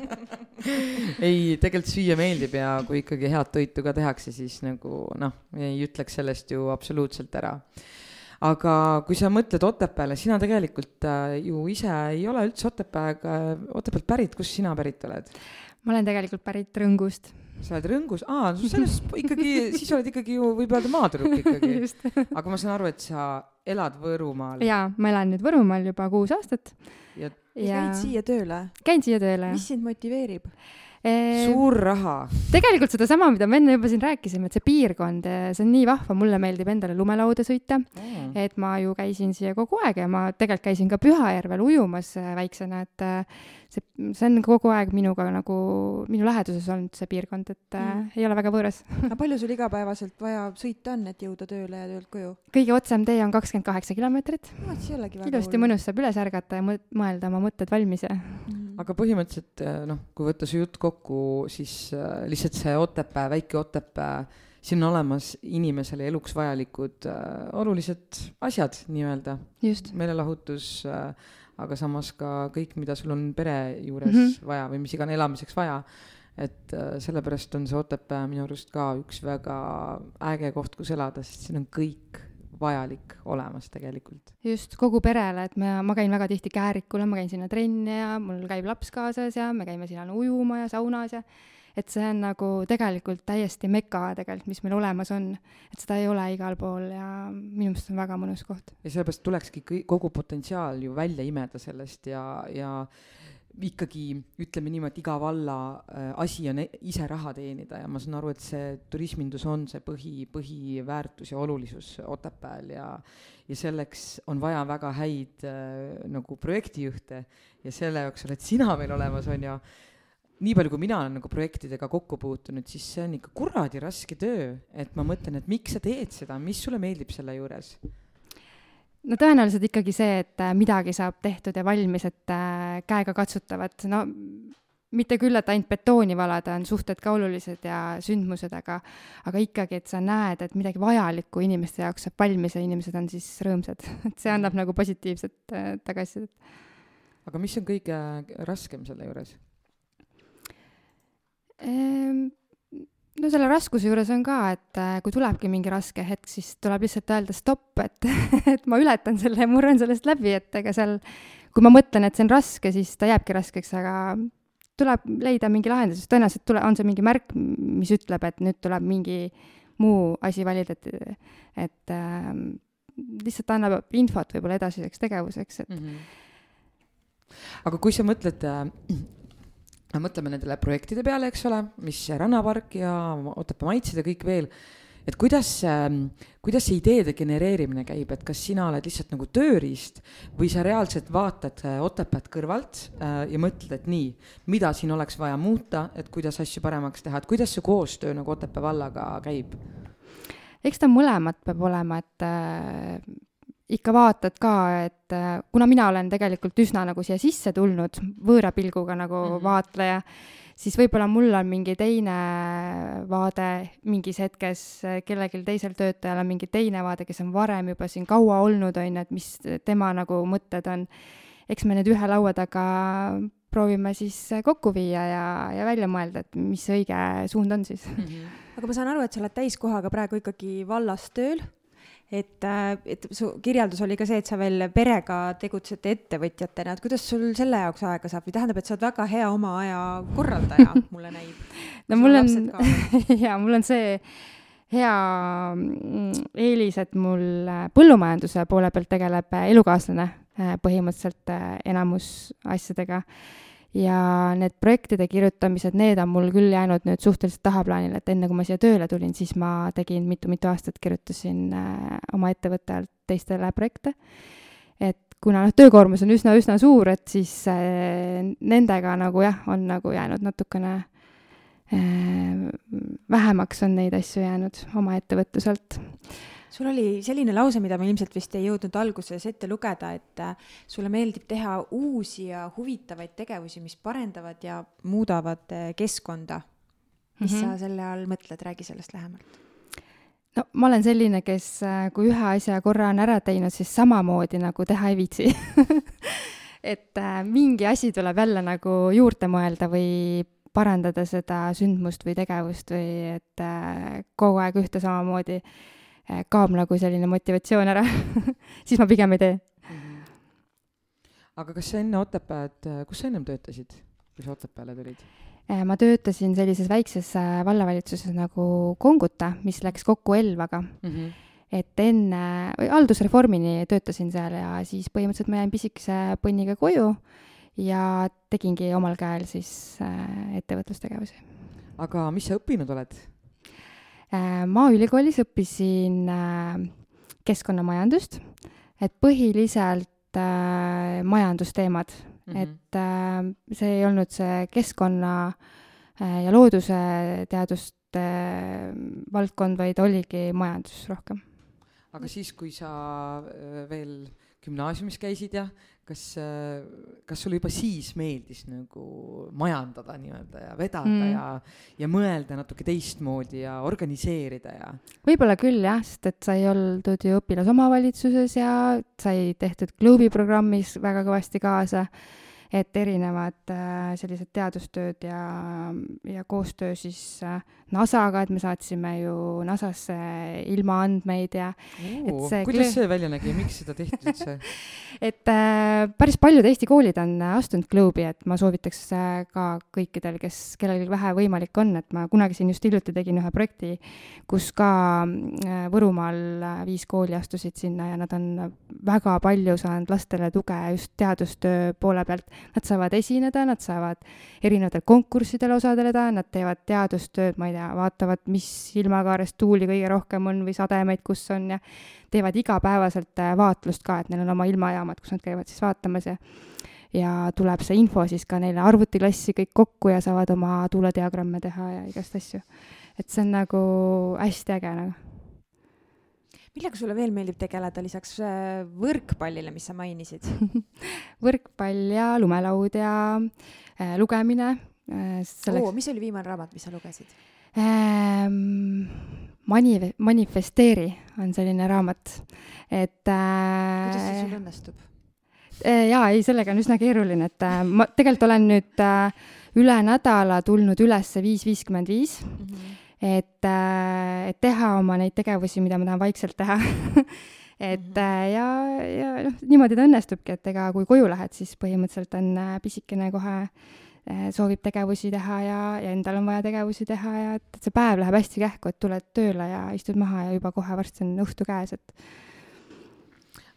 ei, tegelikult süüa meeldib ja kui ikkagi head toitu ka tehakse, siis nagu noh, ei ütleks sellest ju absoluutselt ära aga kui sa mõtled Otepääle, sina tegelikult äh, ju ise ei ole üldse Otepääga, Otepäält pärit, kust sina pärit oled? ma olen tegelikult pärit Rõngust. sa oled Rõngus, aa, selles ikkagi, siis oled ikkagi ju, võib öelda maatüdruk ikkagi. aga ma saan aru, et sa elad Võrumaal. jaa, ma elan nüüd Võrumaal juba kuus aastat. ja, ja käid siia tööle? käin siia tööle, jah. mis sind motiveerib? Suur raha. tegelikult sedasama, mida me enne juba siin rääkisime, et see piirkond, see on nii vahva, mulle meeldib endale lumelauda sõita mm.. et ma ju käisin siia kogu aeg ja ma tegelikult käisin ka Pühajärvel ujumas väiksena, et see, see on kogu aeg minuga nagu, minu läheduses olnud see piirkond, et äh, mm. ei ole väga võõras aga palju sul igapäevaselt vaja sõita on, et jõuda tööle ja töölt koju? kõige otsem tee on kakskümmend kaheksa kilomeetrit no,. ilusti mõnus, saab üles ärgata ja mõelda oma mõtted valmis ja mm aga põhimõtteliselt äh, noh, kui võtta see jutt kokku, siis äh, lihtsalt see Otepää, väike Otepää, siin on olemas inimesele eluks vajalikud äh, olulised asjad nii-öelda. meelelahutus äh,, aga samas ka kõik, mida sul on pere juures mm -hmm. vaja või mis iganes elamiseks vaja. et äh, sellepärast on see Otepää minu arust ka üks väga äge koht, kus elada, sest siin on kõik vajalik olemas tegelikult. just, kogu perele, et ma, ma käin väga tihti Käärikule, ma käin sinna trenni ja mul käib laps kaasas ja me käime sinna ujuma ja saunas ja et see on nagu tegelikult täiesti meka tegelikult, mis meil olemas on. et seda ei ole igal pool ja minu meelest on väga mõnus koht. ja sellepärast tulekski kogu potentsiaal ju välja imeda sellest ja, ja ikkagi ütleme niimoodi, iga valla äh, asi on e-, ise raha teenida ja ma saan aru, et see turismindus on see põhi, põhiväärtus ja olulisus Otepääl ja ja selleks on vaja väga häid äh, nagu projektijuhte ja selle jaoks oled sina meil olemas, on ju. Nii palju, kui mina olen nagu projektidega kokku puutunud, siis see on ikka kuradi raske töö, et ma mõtlen, et miks sa teed seda, mis sulle meeldib selle juures no tõenäoliselt ikkagi see, et äh, midagi saab tehtud ja valmis, et äh, käega katsutavat, no mitte küll, et ainult betooni valada, on suhted ka olulised ja sündmused, aga aga ikkagi, et sa näed, et midagi vajalikku inimeste jaoks saab valmis ja inimesed on siis rõõmsad, et see annab nagu positiivset äh, tagasisidet. aga mis on kõige raskem selle juures? Ehm, no selle raskuse juures on ka, et äh, kui tulebki mingi raske hetk, siis tuleb lihtsalt öelda stopp, et, et ma ületan selle murran sellest läbi, et ega seal, kui ma mõtlen, et see on raske, siis ta jääbki raskeks, aga tuleb leida mingi lahendus, tõenäoliselt tule, on see mingi märk, mis ütleb, et nüüd tuleb mingi muu asi valida, et, et äh, lihtsalt annab infot võib-olla edasiseks tegevuseks, et mm. -hmm. aga kui sa mõtled äh, mõtleme nendele projektide peale, eks ole, mis Rannapark ja Otepää maitsid ja kõik veel, et kuidas, ähm, kuidas see ideede genereerimine käib, et kas sina oled lihtsalt nagu tööriist või sa reaalselt vaatad äh, Otepääd kõrvalt äh, ja mõtled, et nii, mida siin oleks vaja muuta, et kuidas asju paremaks teha, et kuidas see koostöö nagu Otepää vallaga käib? eks ta mõlemat peab olema, et äh, ikka vaatad ka, et äh, kuna mina olen tegelikult üsna nagu siia sisse tulnud võõra pilguga nagu mm -hmm. vaatleja, siis võib-olla mul on mingi teine vaade mingis hetkes, kellelgi teisel töötajal on mingi teine vaade, kes on varem juba siin kaua olnud, on ju, et mis tema nagu mõtted on. eks me nüüd ühe laua taga proovime siis kokku viia ja, ja välja mõelda, et mis õige suund on siis mm. -hmm aga ma saan aru, et sa oled täiskohaga praegu ikkagi vallas tööl et, äh, et su kirjeldus oli ka see, et sa veel perega tegutsed ettevõtjatena, et kuidas sul selle jaoks aega saab? Või tähendab, et sa oled väga hea oma aja korraldaja, mulle näib. no mul on, jaa, mul on see hea mm, eelis, et mul äh, põllumajanduse poole pealt tegeleb elukaaslane äh, põhimõtteliselt enamus asjadega ja need projektide kirjutamised, need on mul küll jäänud nüüd suhteliselt tahaplaanile, et enne kui ma siia tööle tulin, siis ma tegin mitu-mitu aastat, kirjutasin äh, oma ettevõtte alt teistele projekte. et kuna noh, töökoormus on üsna-üsna suur, et siis äh, nendega nagu jah, on nagu jäänud natukene äh, vähemaks on neid asju jäänud oma ettevõtluselt sul oli selline lause, mida ma ilmselt vist ei jõudnud alguses ette lugeda, et äh, sulle meeldib teha uusi ja huvitavaid tegevusi, mis parendavad ja muudavad äh, keskkonda. mis mm -hmm. sa selle all mõtled, räägi sellest lähemalt no ma olen selline, kes, äh, kui ühe asja korra on ära teinud, siis samamoodi nagu teha ei viitsi et äh, mingi asi tuleb jälle nagu juurde mõelda või parandada seda sündmust või tegevust või et äh, kogu aeg ühte samamoodi kaob nagu selline motivatsioon ära siis ma pigem ei tee mm. -hmm. aga kas sa enne Otepääd, kus sa ennem töötasid, kui sa Otepääle tulid? Äh, ma töötasin sellises väikses äh, vallavalitsuses nagu Konguta, mis läks kokku Elvaga mm. -hmm. et enne, haldusreformini töötasin seal ja siis põhimõtteliselt ma jäin pisikese põnniga koju ja tegingi omal käel siis ettevõtlustegevusi. aga mis sa õppinud oled? Äh, maaülikoolis õppisin äh, keskkonnamajandust, et põhiliselt äh, majandusteemad mm, -hmm. et see ei olnud see keskkonna ja looduse teaduste valdkond, vaid oligi majandus rohkem. aga siis, kui sa veel gümnaasiumis käisid ja kas, kas sulle juba siis meeldis nagu majandada nii-öelda ja vedada mm. ja, ja mõelda natuke teistmoodi ja organiseerida ja? võib-olla küll jah, sest et sai oldud ju õpilasomavalitsuses ja sai tehtud klubiprogrammis väga kõvasti kaasa et erinevad äh, sellised teadustööd ja, ja koostöö siis äh, NASA-ga, et me saatsime ju NASA-sse ilmaandmeid ja et see kuidas see välja nägi, miks seda tehti üldse et äh, päris paljud Eesti koolid on astunud Globe'i, et ma soovitaks äh, ka kõikidel, kes, kellel vähe võimalik on, et ma kunagi siin just hiljuti tegin ühe projekti, kus ka äh, Võrumaal viis kooli astusid sinna ja nad on väga palju saanud lastele tuge just teadustöö poole pealt. Nad saavad esineda, nad saavad erinevatel konkurssidel osaleda, nad teevad teadustööd, ma ei tea, vaatavad, mis ilmakaares tuuli kõige rohkem on või sademeid, kus on ja teevad igapäevaselt äh, vaatlust ka, et neil on oma ilmajaamad, kus nad käivad siis vaatamas ja ja tuleb see info siis ka neile arvutiklassi kõik kokku ja saavad oma tuulediagramme teha ja igast asju. et see on nagu hästi äge nagu millega sulle veel meeldib tegeleda lisaks äh, võrkpallile, mis sa mainisid võrkpall ja lumelaud ja äh, lugemine äh,. Selleks... Oh, mis oli viimane raamat, mis sa lugesid? ähm, mani-, manifesteeri on selline raamat, et äh, kuidas see sul õnnestub? jaa, ei, sellega on üsna keeruline, et äh, ma tegelikult olen nüüd äh, üle nädala tulnud üles viis viiskümmend viis, mhm. Et, äh, et teha oma neid tegevusi, mida ma tahan vaikselt teha et mm -hmm. ja, ja noh, niimoodi ta õnnestubki, et ega kui koju lähed, siis põhimõtteliselt on pisikene kohe soovib tegevusi teha ja, ja endal on vaja tegevusi teha ja et, et see päev läheb hästi kähku, et tuled tööle ja istud maha ja juba kohe varsti on õhtu käes, et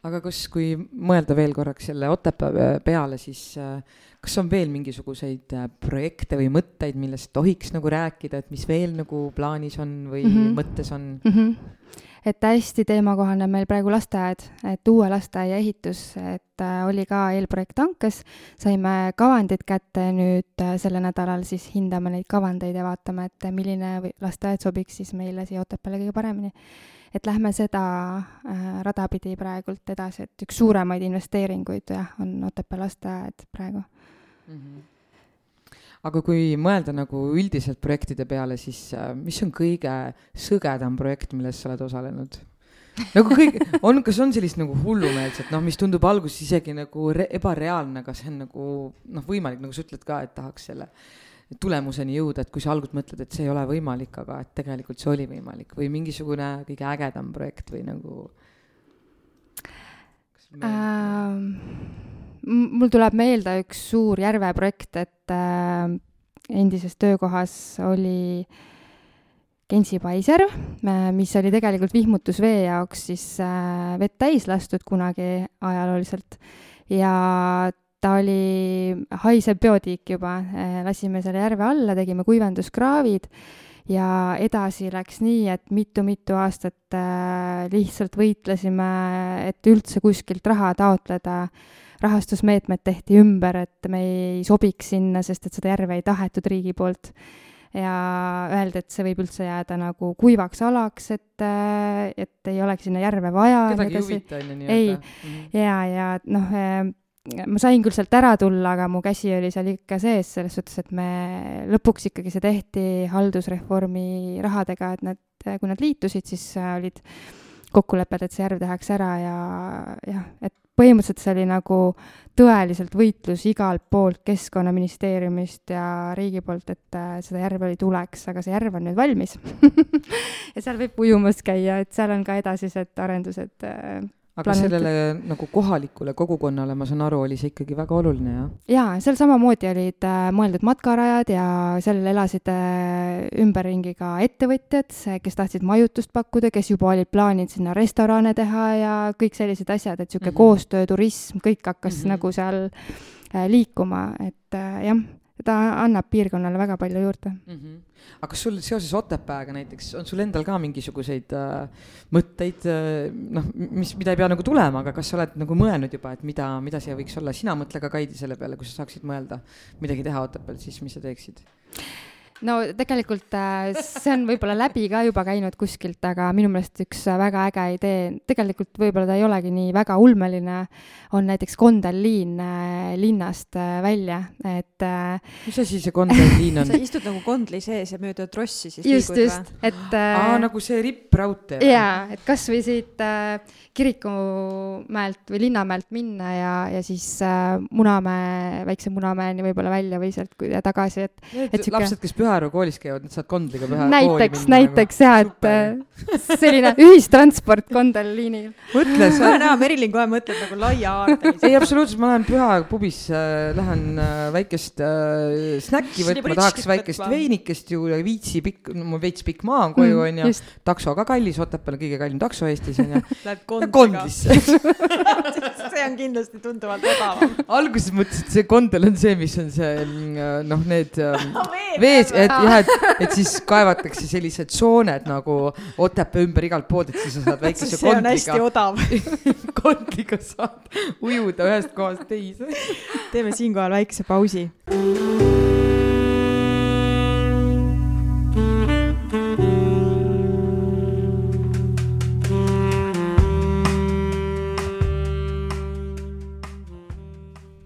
aga kas, kui mõelda veel korraks selle Otepää peale, siis äh, kas on veel mingisuguseid äh, projekte või mõtteid, millest tohiks nagu rääkida, et mis veel nagu plaanis on või mm -hmm. mõttes on mm? -hmm. et hästi teemakohane on meil praegu lasteaed, et uue lasteaia ehitus, et äh, oli ka eelprojekt hankes, saime kavandid kätte, nüüd sellel nädalal siis hindame neid kavandeid ja vaatame, et milline lasteaed sobiks siis meile siia Otepääle kõige paremini et lähme seda äh, rada pidi praegult edasi, et üks suuremaid investeeringuid jah, on Otepää lasteaed praegu mm. -hmm aga kui mõelda nagu üldiselt projektide peale, siis äh, mis on kõige sõgedam projekt, milles sa oled osalenud? nagu kõik, on, kas on sellist nagu hullumeelset, noh, mis tundub alguses isegi nagu re, ebareaalne, aga see on nagu noh, võimalik, nagu sa ütled ka, et tahaks selle tulemuseni jõuda, et kui sa alguses mõtled, et see ei ole võimalik, aga et tegelikult see oli võimalik või mingisugune kõige ägedam projekt või nagu äh,? mul tuleb meelde üks suur Järve projekt, et äh, endises töökohas oli Gensi paiser, äh, mis oli tegelikult vihmutusvee jaoks siis äh, vett täis lastud kunagi ajalooliselt ja ta oli haisev biotiik juba, eh, lasime selle järve alla, tegime kuivenduskraavid ja edasi läks nii, et mitu-mitu aastat eh, lihtsalt võitlesime, et üldse kuskilt raha taotleda. rahastusmeetmed tehti ümber, et me ei sobiks sinna, sest et seda järve ei tahetud riigi poolt ja öeldi, et see võib üldse jääda nagu kuivaks alaks, et, eh, et ei olegi sinna järve vaja. kedagi ei huvita, on ju nii-öelda. ei -hmm. ja, ja noh ma sain küll sealt ära tulla, aga mu käsi oli seal ikka sees, selles suhtes, et me lõpuks ikkagi see tehti haldusreformi rahadega, et nad, kui nad liitusid, siis olid kokkulepped, et see järv tehakse ära ja jah, et põhimõtteliselt see oli nagu tõeliselt võitlus igalt poolt, Keskkonnaministeeriumist ja riigi poolt, et äh, seda järve oli tuleks, aga see järv on nüüd valmis. Ja seal võib ujumas käia, et seal on ka edasised arendused äh, aga planeeti. sellele nagu kohalikule kogukonnale, ma saan aru, oli see ikkagi väga oluline, jah? jaa, seal samamoodi olid äh, mõeldud matkarajad ja seal elasid äh, ümberringi ka ettevõtjad, kes tahtsid majutust pakkuda, kes juba olid plaaninud sinna restorane teha ja kõik sellised asjad, et niisugune mm -hmm. koostöö, turism, kõik hakkas mm -hmm. nagu seal äh, liikuma, et äh, jah ta annab piirkonnale väga palju juurde mm. -hmm. aga kas sul seoses Otepääga näiteks on sul endal ka mingisuguseid äh, mõtteid äh,, noh, mis, mida ei pea nagu tulema, aga kas sa oled nagu mõelnud juba, et mida, mida siia võiks olla, sina mõtle ka Kaidi selle peale, kui sa saaksid mõelda midagi teha Otepääl, siis mis sa teeksid? No tegelikult äh, see on võib-olla läbi ka juba käinud kuskilt, aga minu meelest üks väga äge idee, tegelikult võib-olla ta ei olegi nii väga ulmeline, on näiteks kondelliin äh, linnast äh, välja, et mis asi see kondelliin on? sa istud nagu kondli sees ja mööda trossi siis just, liigud just, või? et aa, nagu see rippraudtee? jaa, et kas või siit äh, Kirikumäelt või Linnamäelt minna ja, ja siis äh, Munamäe, väikse Munamäeni võib-olla välja või sealt tagasi, et. Need et lapsed, kes Püharu koolis käivad, nad saavad Kondliga Püha näiteks, näiteks nagu. jah, et äh, selline ühistransport Kondel liinil. mõtle, sa. ma näen, Merilin kohe mõtleb nagu laiahaardelisi. ei, absoluutselt, ma lähen Püha pubis äh,, lähen äh, väikest äh, snäkki võtma, tahaks väikest veinikest ju, viitsi pikk, mul veits pikk maa on koju, onju. Mm, takso ka kallis, Otepääl kõige kallim takso Eestis, onju. Lähed Kondlisse see on kindlasti tunduvalt odavam. alguses mõtlesin, et see Kondel on see, mis on see mm, noh, need ähm, vees, et jah, et, et siis kaevatakse sellised sooned nagu Otepää ümber igalt poolt, et siis sa saad väikese see on hästi odav kondliga saad ujuda ühest kohast teise. teeme siinkohal väikese pausi.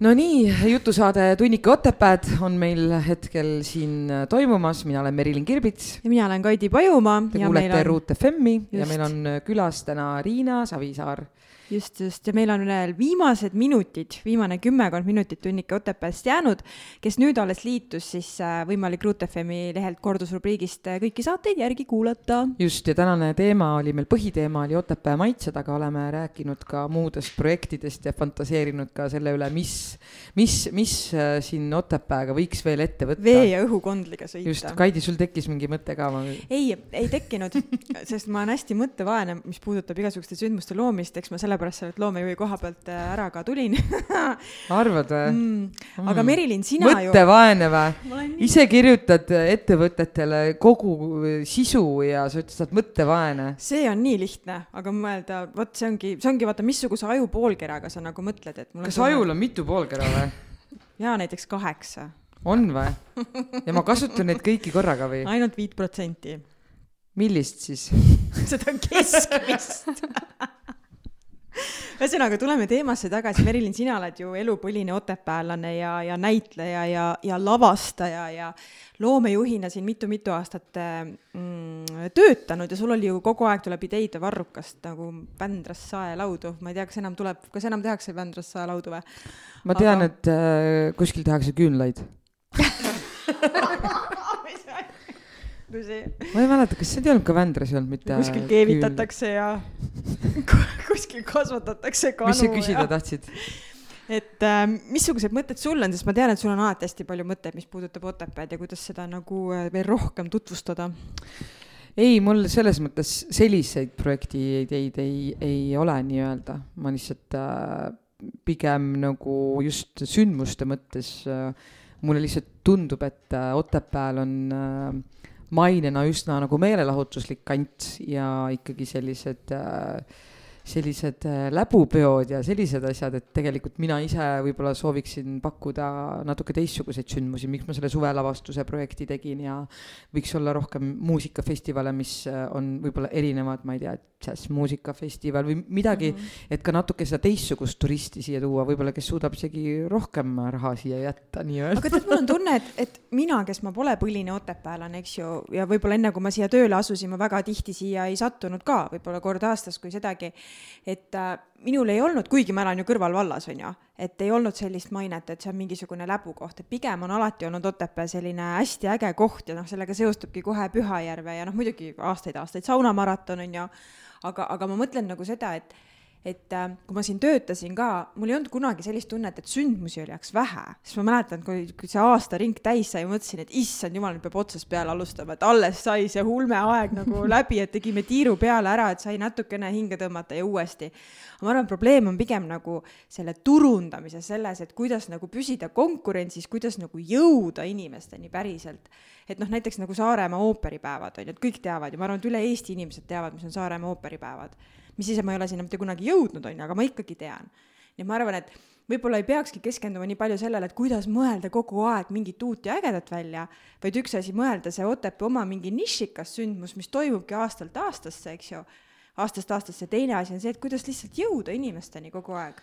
No nii, jutusaade Tunnika Otepääd on meil hetkel siin toimumas, mina olen Merilin Kirbits. ja mina olen Kaidi Pajumaa. Te kuulete on... Ruut FM-i ja meil on külas täna Riina Savisaar just, just ja meil on veel viimased minutid, viimane kümmekond minutit Tunnike Otepääst jäänud, kes nüüd alles liitus, siis äh, võimalik Ruut FM-i lehelt kordusrubriigist äh, kõiki saateid järgi kuulata. just, ja tänane teema oli meil, põhiteema oli Otepää maitsed, aga oleme rääkinud ka muudest projektidest ja fantaseerinud ka selle üle, mis, mis, mis äh, siin Otepääga võiks veel ette võtta. vee ja õhukondliga sõita. just, Kaidi, sul tekkis mingi mõte ka? Ei, ei tekkinud, sest ma olen hästi mõttevaene, mis puudutab igasuguste sündmuste loomist, eks ma selle sellepärast selle loomejuhi koha pealt äh, ära ka tulin arvad või mm,? aga mm. Merilin, sina mõttevaene ju. mõttevaene või? ise kirjutad ettevõtetele kogu sisu ja sa ütled, sa oled mõttevaene. see on nii lihtne, aga mõelda, vot see ongi, see ongi vaata, missuguse aju poolkeraga sa nagu mõtled, et. kas tunne... ajul on mitu poolkera või? jaa, näiteks kaheksa. on või? ja ma kasutan neid kõiki korraga või? ainult viit protsenti. millist siis seda keskmist ühesõnaga, tuleme teemasse tagasi, Merilin, sina oled ju elupõline otepäällane ja, ja näitleja ja, ja lavastaja ja loomejuhina siin mitu-mitu aastat mm, töötanud ja sul oli ju kogu aeg tuleb ideid varrukast nagu Vändrast saelaudu, ma ei tea, kas enam tuleb, kas enam tehakse Vändrast saelaudu või? ma tean Aga..., et äh, kuskil tehakse küünlaid ma ei mäleta, kas see ei olnud ka Vändras ei olnud mitte. kuskil keevitatakse ja kuskil kasvatatakse kanu. mis sa küsida ja... tahtsid? et äh, missugused mõtted sul on, sest ma tean, et sul on alati hästi palju mõtteid, mis puudutab Otepääd ja kuidas seda nagu äh, veel rohkem tutvustada ei, mul selles mõttes selliseid projektiideid ei, ei ole nii-öelda, ma lihtsalt äh, pigem nagu just sündmuste mõttes äh, mulle lihtsalt tundub, et äh, Otepääl on äh, mainena üsna nagu meelelahutuslik kant ja ikkagi sellised äh, sellised äh, läbupeod ja sellised asjad, et tegelikult mina ise võib-olla sooviksin pakkuda natuke teistsuguseid sündmusi, miks ma selle suvelavastuse projekti tegin ja võiks olla rohkem muusikafestivale, mis äh, on võib-olla erinevad, ma ei tea, džässmuusikafestival või midagi mm, -hmm. et ka natuke seda teistsugust turisti siia tuua, võib-olla kes suudab isegi rohkem raha siia jätta nii-öelda. aga tead, mul on tunne, et, et mina, kes ma pole põline otepäällane, eks ju, ja võib-olla enne, kui ma siia tööle asusin, ma väga tihti siia ei sattunud ka, võib-olla kord aastas, kui sedagi et äh, minul ei olnud, kuigi ma elan ju kõrvalvallas, on ju, et ei olnud sellist mainet, et see on mingisugune läbukoht, et pigem on alati olnud Otepää selline hästi äge koht ja noh, sellega seostubki kohe Pühajärve ja noh, muidugi aastaid-aastaid saunamaraton on ju, aga, aga ma mõtlen nagu seda, et et äh, kui ma siin töötasin ka, mul ei olnud kunagi sellist tunnet, et sündmusi oli jääks vähe, sest ma mäletan, kui, kui see aastaring täis sai, mõtlesin, et issand jumal, nüüd peab otsast peale alustama, et alles sai see ulmeaeg nagu läbi, et tegime tiiru peale ära, et sai natukene hinge tõmmata ja uuesti. ma arvan, probleem on pigem nagu selle turundamises, selles, et kuidas nagu püsida konkurentsis, kuidas nagu jõuda inimesteni päriselt. et noh, näiteks nagu Saaremaa ooperipäevad on ju, et kõik teavad ja ma arvan, et üle Eesti inimesed teavad, mis on Saaremaa ooperipäevad mis ise ma ei ole sinna mitte kunagi jõudnud, on ju, aga ma ikkagi tean. nii et ma arvan, et võib-olla ei peakski keskenduma nii palju sellele, et kuidas mõelda kogu aeg mingit uut ja ägedat välja, vaid üks asi, mõelda see Otepää oma mingi nišikas sündmus, mis toimubki aastalt aastasse, eks ju, aastast aastasse, teine asi on see, et kuidas lihtsalt jõuda inimesteni kogu aeg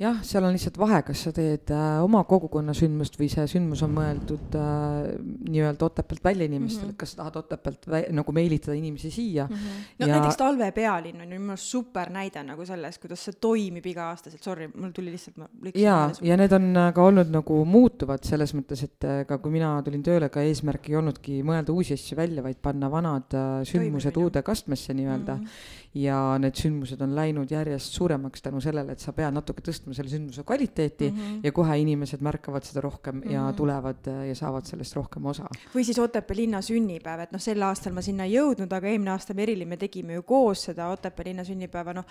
jah, seal on lihtsalt vahe, kas sa teed äh, oma kogukonna sündmust või see sündmus on mõeldud äh, nii-öelda Otepäält välja inimestele mm, -hmm. kas sa tahad Otepäält nagu meelitada inimesi siia mm. -hmm. no ja... näiteks Talve pealinn on ju minu arust super näide nagu sellest, kuidas see toimib iga-aastaselt, sorry, mul tuli lihtsalt, ma ja, ja need on äh, ka olnud nagu muutuvad selles mõttes, et äh, ka kui mina tulin tööle, ka eesmärk ei olnudki mõelda uusi asju välja, vaid panna vanad äh, sündmused Toimimine. uude kastmesse nii-öelda mm. -hmm ja need sündmused on läinud järjest suuremaks tänu sellele, et sa pead natuke tõstma selle sündmuse kvaliteeti mm -hmm. ja kohe inimesed märkavad seda rohkem mm -hmm. ja mhm. tulevad äh, ja saavad sellest rohkem osa. või siis Otepää linna sünnipäev, et noh, sel aastal ma sinna ei jõudnud, aga eelmine aasta Merilin me tegime ju koos seda Otepää linna sünnipäeva, noh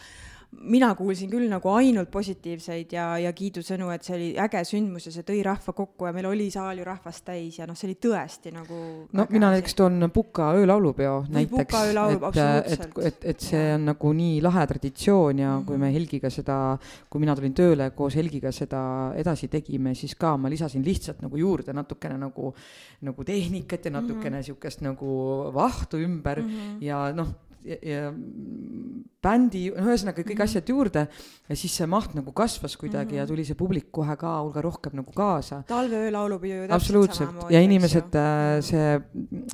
mina kuulsin küll nagu ainult positiivseid ja, ja kiidusõnu, et see oli äge sündmus ja see tõi rahva kokku ja meil oli saal ju rahvast täis ja noh, see oli tõesti nagu no mina näiteks toon Puka öölaulupeo näiteks, et, et, et, et see on nagu nii lahe traditsioon ja mm -hmm. kui me. Helgiga seda, kui mina tulin tööle koos Helgiga seda edasi tegime, siis ka ma lisasin lihtsalt nagu juurde natukene nagu, nagu tehnikat ja natukene mm -hmm. sihukest nagu vahtu ümber mm -hmm. ja noh, ja, ja bändi, no ühesõnaga kõik mm -hmm. asjad juurde ja siis see maht nagu kasvas kuidagi mm -hmm. ja tuli see publik kohe ka hulga rohkem nagu kaasa. talveöö laulupidu ju täpselt samamoodi. ja inimesed, äh, see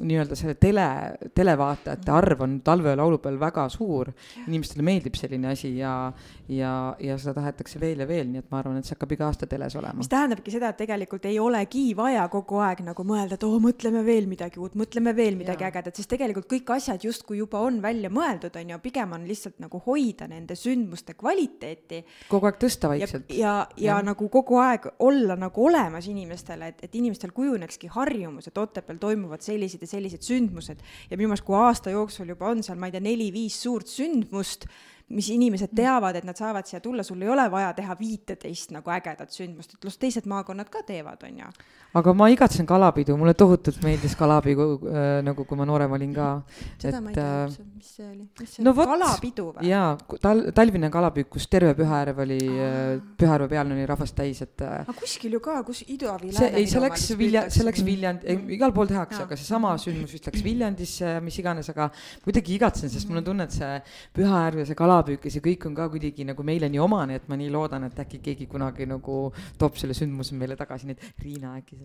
nii-öelda selle tele, televaatajate mm -hmm. arv on talveöö laulupeol väga suur. inimestele meeldib selline asi ja, ja, ja seda tahetakse veel ja veel, nii et ma arvan, et see hakkab iga aasta teles olema. mis tähendabki seda, et tegelikult ei olegi vaja kogu aeg nagu mõelda, et oo, mõtleme veel midagi uut, mõtleme veel midagi ägedat, sest tegelikult kõik asjad justkui juba on välja mõeldud, on ju, pigem on lihtsalt nagu hoida nende sündmuste kvaliteeti. kogu aeg tõsta vaikselt. ja, ja, ja, ja nagu kogu aeg olla nagu olemas inimestele, et, et inimestel kujunekski harjumus, et Otepääl toimuvad sellised ja sellised sündmused ja minu meelest, kui aasta jooksul juba on seal, ma ei tea, neli-viis suurt sündmust mis inimesed teavad, et nad saavad siia tulla, sul ei ole vaja teha viiteist nagu ägedat sündmust, et las teised maakonnad ka teevad, on ju. aga ma igatsen kalapidu, mulle tohutult meeldis kalapidu äh, nagu, kui ma noorem olin ka. seda ma ei tea üldse, mis see oli, mis see no, oli, kalapidu või? jaa, tal-, talvine kalapüük, kus terve Pühajärv oli äh,, Pühajärve pealne oli rahvast täis, et äh, aga kuskil ju ka, kus Idavi see, ei, see läks Vilja, see läks Viljandi mm., igal pool tehakse, aga seesama sündmus vist läks Viljandisse, mis iganes, aga kuidagi igatsen, sest mul on tunne, et see Pühajärv ja see kala kalapüük ja kõik on ka kuidagi nagu meile nii omane, et ma nii loodan, et äkki keegi kunagi nagu toob selle sündmuse meile tagasi, nii et Riina äkki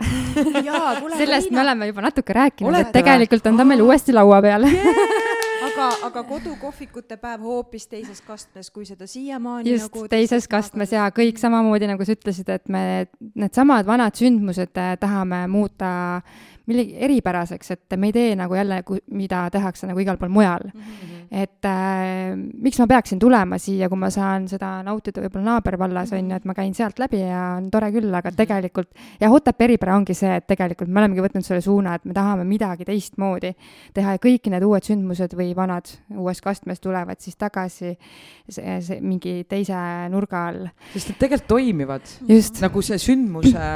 sellest Riina. me oleme juba natuke rääkinud, et tegelikult on ta meil uuesti laua peal yeah! aga, aga kodukohvikute päev hoopis teises kastmes, kui seda siiamaani just nagu teises kastmes ja kõik samamoodi, nagu sa ütlesid, et me needsamad vanad sündmused eh, tahame muuta millegi eripäraseks, et me ei tee nagu jälle, mida tehakse nagu igal pool mujal mm. -hmm. et äh, miks ma peaksin tulema siia, kui ma saan seda nautida võib-olla naabervallas on ju, et ma käin sealt läbi ja on tore küll, aga mhm. tegelikult jah, Otepää eripära ongi see, et tegelikult me olemegi võtnud selle suuna, et me tahame midagi teistmoodi teha ja kõik need uued sündmused või vanad uuest kastmest tulevad siis tagasi see, see mingi teise nurga all. sest need tegelikult toimivad. nagu see sündmuse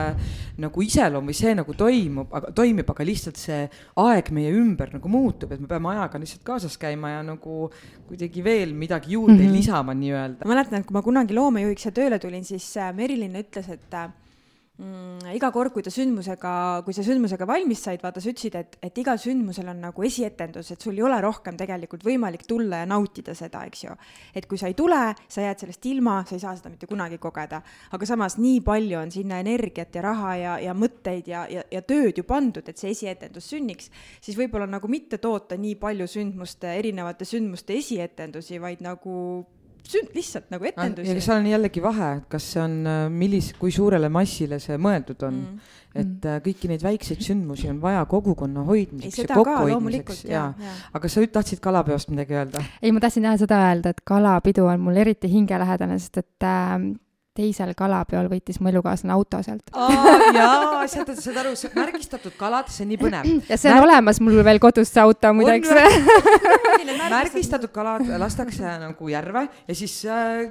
nagu iseloom või see nagu toimub, aga toimib toimib, aga lihtsalt see aeg meie ümber nagu muutub, et me peame ajaga lihtsalt kaasas käima ja nagu kuidagi veel midagi juurde mm -hmm. lisama nii-öelda. ma mäletan, et kui ma kunagi loomejuhiks siia tööle tulin, siis äh, Merilin ütles, et äh, mm, iga kord, kui ta sündmusega, kui sa sündmusega valmis said, vaata, sa ütlesid, et, et igal sündmusel on nagu esietendus, et sul ei ole rohkem tegelikult võimalik tulla ja nautida seda, eks ju. et kui sa ei tule, sa jääd sellest ilma, sa ei saa seda mitte kunagi kogeda. aga samas nii palju on sinna energiat ja raha ja, ja mõtteid ja, ja, ja tööd ju pandud, et see esietendus sünniks, siis võib-olla nagu mitte toota nii palju sündmuste, erinevate sündmuste esietendusi, vaid nagu sünd-, lihtsalt nagu etendusi. ja seal on jällegi vahe, et kas see on, äh, millis-, kui suurele massile see mõeldud on mm.. et äh, kõiki neid väikseid sündmusi on vaja kogukonna hoidmiseks ja kokkuhoidmiseks ja, ja., aga sa tahtsid kalapeost midagi öelda? ei, ma tahtsin jah seda öelda, et kalapidu on mul eriti hingelähedane, sest et äh, teisel kalapeol võitis mu elukaaslane auto sealt. jaa, saad, saad aru, märgistatud kalad, see on nii põnev. ja see on Märg... olemas mul veel kodus, see auto muideks. Märgistatud. Kalad lastakse nagu järve ja siis äh,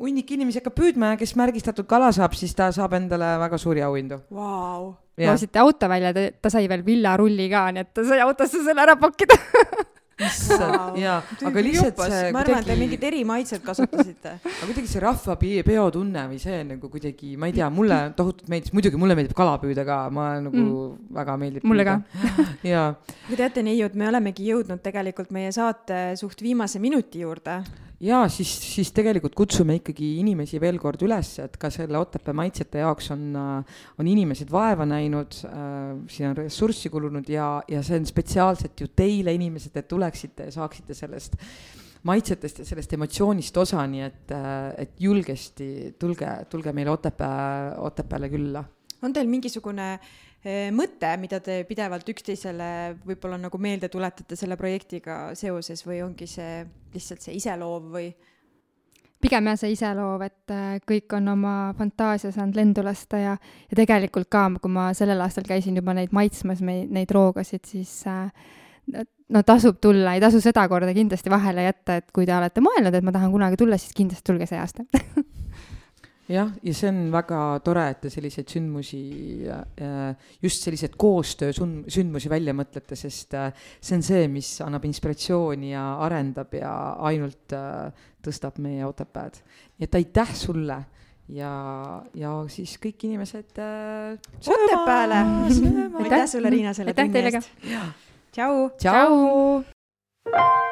hunnik inimesi hakkab püüdma ja kes märgistatud kala saab, siis ta saab endale väga suuri auhindu. Wow.. loosite auto välja, ta sai veel villarulli ka, nii et ta sai autosse selle ära pakkida issand wow., jaa, aga lihtsalt see ma arvan, et te mingit erimaitset kasutasite aga kuidagi see rahvapeo tunne või see nagu kuidagi, ma ei tea, mulle tohutult meeldis, muidugi mulle meeldib kala püüda ka, ma nagu mm. väga meeldib. mulle püüda. ka jaa. aga teate, neiud, me olemegi jõudnud tegelikult meie saate suht viimase minuti juurde ja siis, siis tegelikult kutsume ikkagi inimesi veel kord üles, et ka selle Otepää maitsete jaoks on, on inimesed vaeva näinud äh,, siin on ressurssi kulunud ja, ja see on spetsiaalselt ju teile, inimesed, et tuleksite ja saaksite sellest maitsetest ja sellest emotsioonist osa, nii et, et julgesti tulge, tulge meile Otepää, Otepääle külla. on teil mingisugune äh, mõte, mida te pidevalt üksteisele võib-olla nagu meelde tuletate selle projektiga seoses või ongi see lihtsalt see iseloov või? pigem jah, see iseloov, et äh, kõik on oma fantaasia saanud lendu lasta ja, ja tegelikult ka, kui ma sellel aastal käisin juba neid maitsmas, neid roogasid, siis äh, no tasub tulla, ei tasu seda korda kindlasti vahele jätta, et kui te olete mõelnud, et ma tahan kunagi tulla, siis kindlasti tulge see aasta jah, ja see on väga tore, et te selliseid sündmusi, just selliseid koostöö sündmusi välja mõtlete, sest äh, see on see, mis annab inspiratsiooni ja arendab ja ainult äh, tõstab meie Otepääd. nii et aitäh sulle ja, ja siis kõik inimesed äh,. Otepääle. aitäh sulle, Riina, selle tunni eest. tšau. tšau.